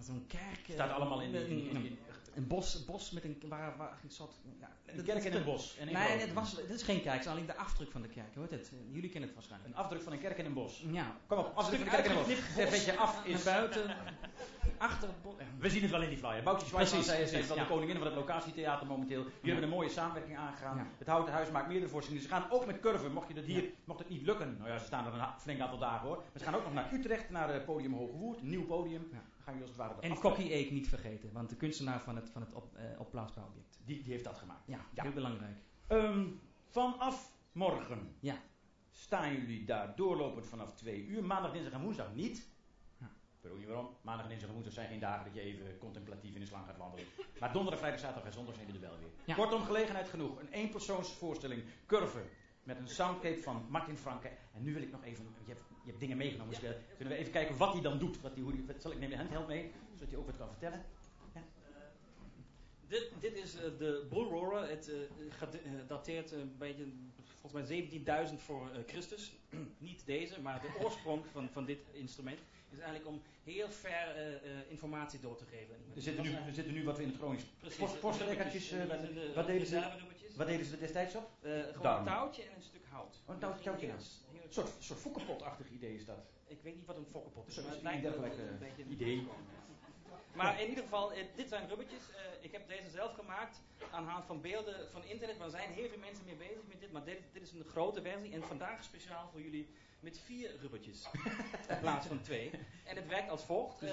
Zo'n kerk. Staat allemaal in, in, in- een bos, bos met een, waar, waar een soort... Ja, Een dat- kerk dat in een bos. En nee, het, was, het is geen kerk, het is alleen de afdruk van de kerk. Hoort het? Jullie kennen het waarschijnlijk. Een afdruk van een kerk in een bos. Ja. Kom op, afdruk van een kerk in een bos, een beetje af is... Naar buiten, achter het bos. We zien het wel in die flyer. Is precies, wel ja. de koningin van het locatietheater momenteel. Jullie hebben een mooie samenwerking aangegaan. Het Houten Huis maakt meerdere voorstellingen. Ze gaan ook met curven, mocht je dat hier, mocht het niet lukken. Nou ja, ze staan er een flink aantal dagen hoor. Maar ze gaan ook nog naar Utrecht, naar het podium Hoge Woerd. Nieuw podium. Dan gaan jullie als het ware En Kokkie Eek niet vergeten, want de kunstenaar van het, van het op, eh, opblaasbaar object. Die, die heeft dat gemaakt. Ja, Ja. heel belangrijk. Ehm, vanaf morgen Ja. staan jullie daar doorlopend vanaf twee uur. Maandag, dinsdag en woensdag niet. Ja. Ik weet ook niet waarom. Maandag, dinsdag en woensdag zijn geen dagen dat je even contemplatief in de slang gaat wandelen. Maar donderdag, vrijdag, zaterdag en zondag zijn jullie er wel weer. Ja. Kortom, gelegenheid genoeg. Een eenpersoonsvoorstelling, Curve. Met een soundcape van Martin Franke. En nu wil ik nog even, je hebt je hebt dingen meegenomen. Dus we- kunnen we even kijken wat hij dan doet? Wat hij, hoe die, wat, zal ik neem je handheld mee, zodat hij ook wat kan vertellen? Dit, dit is eh, de Bull Roarer. Het eh, eh, dateert een beetje, volgens mij 17.000 voor eh, Christus. Niet deze, maar de oorsprong van, van dit instrument is eigenlijk om heel ver eh, eh, informatie door te geven. Er zitten, nu, er zitten nu wat we in het Gronings. Post- Postlekkertjes, eh, Dit wat, de wat deden ze, wat deden ze destijds op? Gewoon een touwtje en een stuk hout. Oh, een touwtje, touwtje. Een soort, soort fokkepot-achtig idee is dat. Ik weet niet wat een fokkenpot is, Zo, maar het een lijkt wel dergelijk, een beetje een idee. Maar in ieder geval, dit zijn rubbertjes. Deze zelf gemaakt aan de hand van beelden van internet. Maar er zijn heel veel mensen mee bezig met dit. Maar dit, dit is een grote versie. En vandaag speciaal voor jullie met vier rubbertjes. in plaats van twee. En het werkt als volgt. Eh,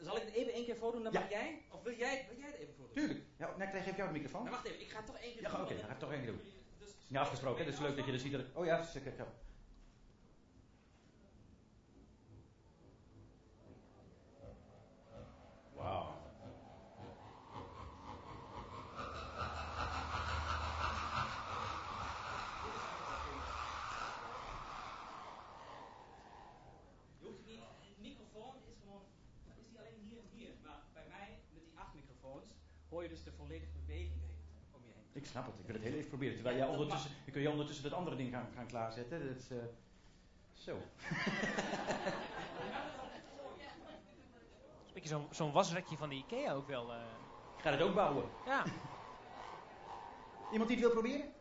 zal ik het even één keer voordoen? Dan Ja. mag jij? Of wil jij, wil jij het even voordoen? Tuurlijk. Ja, nee, ik geef jou de microfoon. Maar wacht even, ik ga het toch één keer Ja, doen. oké, want dan ga ik dan- toch één keer doen. Ja, afgesproken, hè? Dus leuk dat je dus ziet dat. Oh ja, zeker. Ja. Wauw. Je hoeft niet, de microfoon is gewoon, is die alleen hier en hier. Maar bij mij, met die acht microfoons, hoor je dus de volledige beweging heen, om je heen. Ik snap het, ik wil het heel even proberen. Terwijl jij ondertussen, je kun je ondertussen dat andere ding gaan, gaan klaarzetten. Dat is, eh, zo. Een beetje zo'n zo'n wasrekje van de Ikea ook wel. eh. Ik ga het ook bouwen. Ja. Iemand die het wil proberen?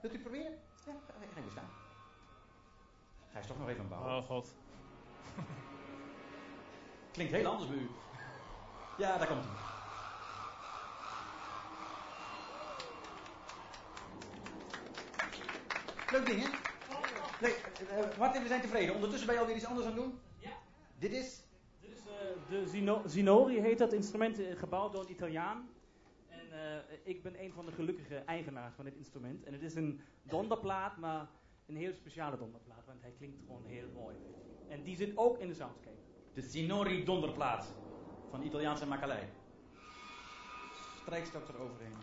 Wilt u het proberen? Ja, ga ga even staan. Hij is toch nog even aan het bouwen. Oh god. Klinkt heel anders bij u. Ja, daar komt hij. Leuk ding, hè? Nee, eh, Martin, we zijn tevreden. Ondertussen ben je alweer iets anders aan het doen? Ja. Dit is? Dit is eh, de Zino- Zinori, heet dat instrument, eh, gebouwd door een Italiaan. En eh, ik ben een van de gelukkige eigenaars van dit instrument. En het is een donderplaat, maar een heel speciale donderplaat, want hij klinkt gewoon heel mooi. En die zit ook in de soundscape. De Sinori donderplaat van de Italiaanse makelij. Strijkstok eroverheen.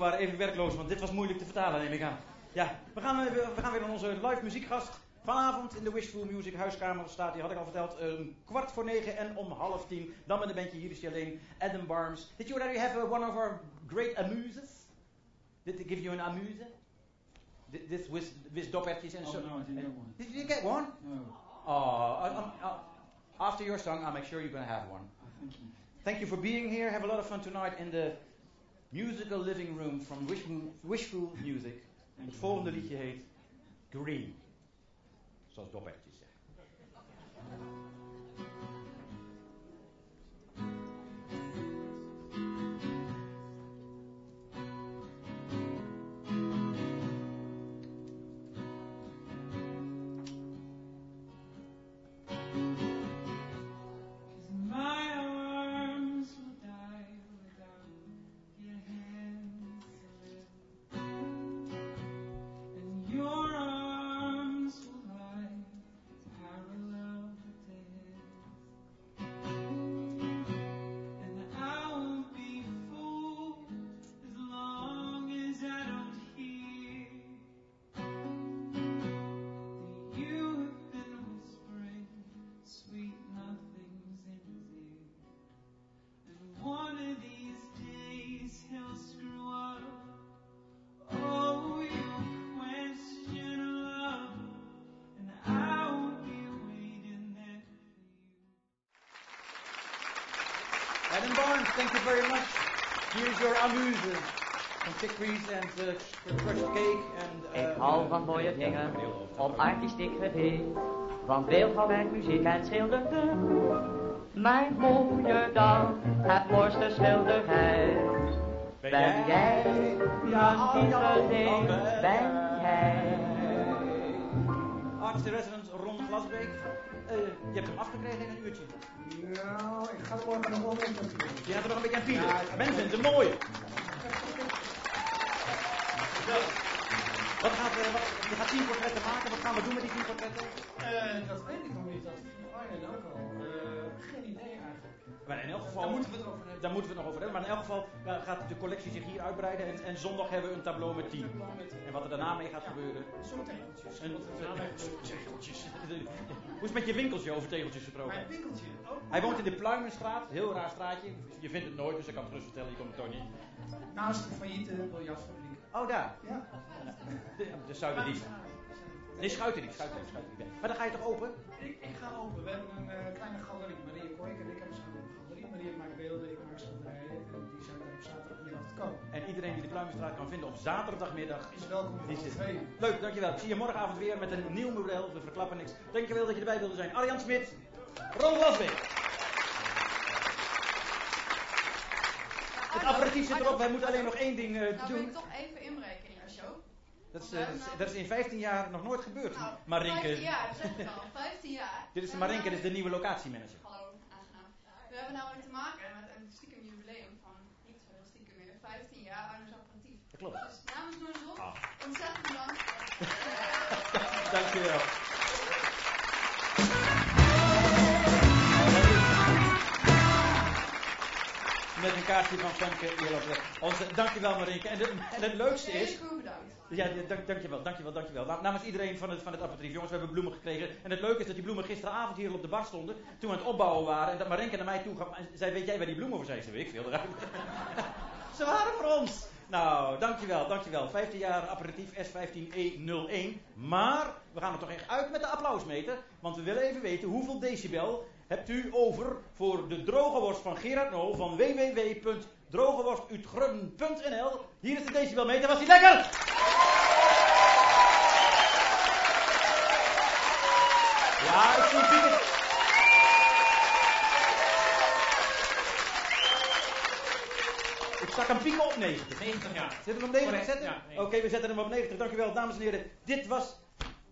Waren even werkloos, want dit was moeilijk te vertalen, neem ik aan. Ja, we gaan, we gaan weer naar onze live muziekgast. Vanavond in de Wishful Music huiskamer staat, die had ik al verteld, een kwart voor negen en om half tien. Dan met een bandje, hier is hij alleen, Adam Barnes. Did you already have uh, one of our great amuses? Did they give you an amuse? Th- This with, with doppertjes and Oh, so. no, I didn't one. Did you get one? No. Oh, I- after your song, I'll make sure you're going to have one. Thank you. Thank you for being here. Have a lot of fun tonight in the musical living room from Wishful, Wishful Music. Het volgende liedje heet Green. Zoals doppertjes Thank you very much. Here's your amuse. Some chickpeas and uh, crushed cake and... Uh, Ik hou van mooie dingen, op artistiek gebied. Van beeldhouwwerk, muziek en schilderkunst. Mijn mooie dag, het mooiste schilderij. Ben jij, ja, niet alleen, ben jij. artist in Eh, je hebt hem afgekregen in een uurtje. Nou, ik ga er morgen nog wel mee. Je gaat er nog een beetje aan pielen. Ja, Men vindt hem mooi. Wat gaat, wat, je gaat tien portretten maken. Wat gaan we doen met die tien portretten? Eh, dat weet ik nog Maar in elk geval, Daar moeten we het over hebben. Daar moeten we het nog over hebben. Maar in elk geval gaat de collectie zich hier uitbreiden. En, en zondag hebben we een tableau met 10. En wat er daarna mee gaat gebeuren. Zonder tegeltjes. Hoe is het met je winkeltje over tegeltjes gesproken? Mijn winkeltje. Oh. Hij woont in de Pluimenstraat. Heel raar straatje. Je vindt het nooit, dus ik kan het gerust vertellen. Je komt het toch niet. Naast de failliete biljartfabriek. Oh, daar. Ja. De, de. Nee, Schuitendief. Schuitendief, Schuitendief. Maar dan ga je toch open? Ik, ik ga open. We hebben een eh, kleine galerie. Maria Koik en ik hebben samen galerie. Maria maakt beelden, ik maak schilderijen. En die zijn er op zaterdagmiddag te koop. En iedereen die de Pluimenstraat kan vinden op zaterdagmiddag Is welkom Die zit. Leuk, dankjewel. Ik zie je morgenavond weer met een nieuw model. We verklappen niks. Dankjewel dat je erbij wilde zijn. Arjan Smit, Ron Lasbeek. Het apparatief zit erop. Wij moeten alleen nog één ding eh, Nou wil doen. ik toch even inbreken in jouw show. Dat is, eh, dat is- dat is in 15 jaar nog nooit gebeurd. Nou, Marinke. 15 jaar, dat zeg ik al. 15 jaar. Dit is Marinke, hebben dit is de nieuwe locatiemanager. We hebben namelijk te maken met een stiekem jubileum van niet zo heel stiekem meer. 15 jaar Arno's apparatief. Dat klopt. Dus namens Noorderzon, Ah. ontzettend bedankt. Dankjewel. Met een kaartje van Femke. Onze, dankjewel Marinke. En, de- en het leukste is... Heel bedankt. Ja, dank, dankjewel, dankjewel, dankjewel. Na- Namens iedereen van het, van het apparatief, jongens, we hebben bloemen gekregen. En het leuke is dat die bloemen gisteravond hier op de bar stonden, toen we aan het opbouwen waren. En dat Marenke naar mij toe gaf en zei, weet jij waar die bloemen voor zijn? Ze ik veel eruit. Ze waren voor ons. Nou, dankjewel, dankjewel. 15 jaar apparatief S15E01. Maar we gaan er toch echt uit met de applausmeter. Want we willen even weten hoeveel decibel hebt u over voor de droge worst van Gerard Nol van www.drogeworstuutgrun.nl. Hier is de decibelmeter. Was die lekker? Ja, ik zie Pieter. Ik zag hem pieken op 90. 90 jaar. Zitten we hem op 90 Correct, zetten? ja, Oké, 90. we zetten hem op 90. Dankjewel, dames en heren. Dit was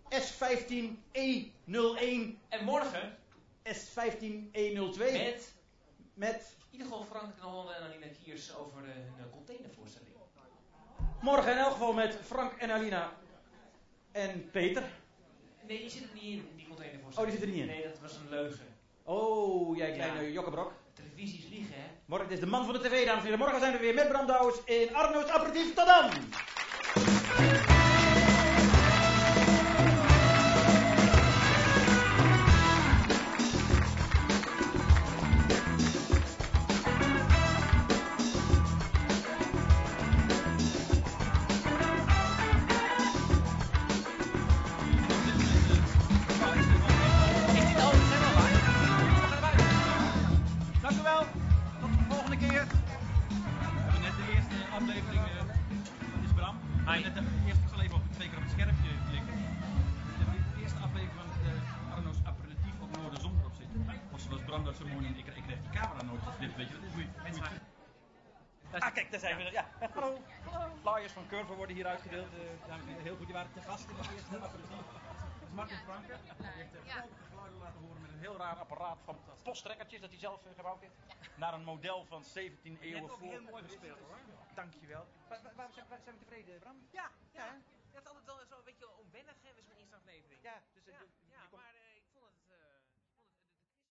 S15E01. En morgen S15E02. met Met in ieder geval Frank en Holle en Alina Kiers over de, hun containervoorstelling. morgen in elk geval met Frank en Alina en Peter. Nee, die zit er niet in, die containervoorstelling. Oh, die zit er niet in? Nee, dat was een leugen. Oh, jij kleine Ja. jokkenbrok. Televisies liegen, hè? Morgen is de man van de tv, dames en heren. Morgen zijn we weer met Bram in Arno's Aperitief. Tot uitgedeeld. eh, dames en heren, heel goed. Die waren te gast in het eerste aperitief. Dat is Martin Franke. Die heeft uh, geweldige geluiden laten horen met een heel raar apparaat van posttrekkertjes dat hij zelf eh, gebouwd heeft. Naar een model van 17 Je eeuwen hebt ook voor. heel mooi gespeeld hoor. Dankjewel. Waar, waar, waar zijn, waar zijn we tevreden, Bram? Ja, ja.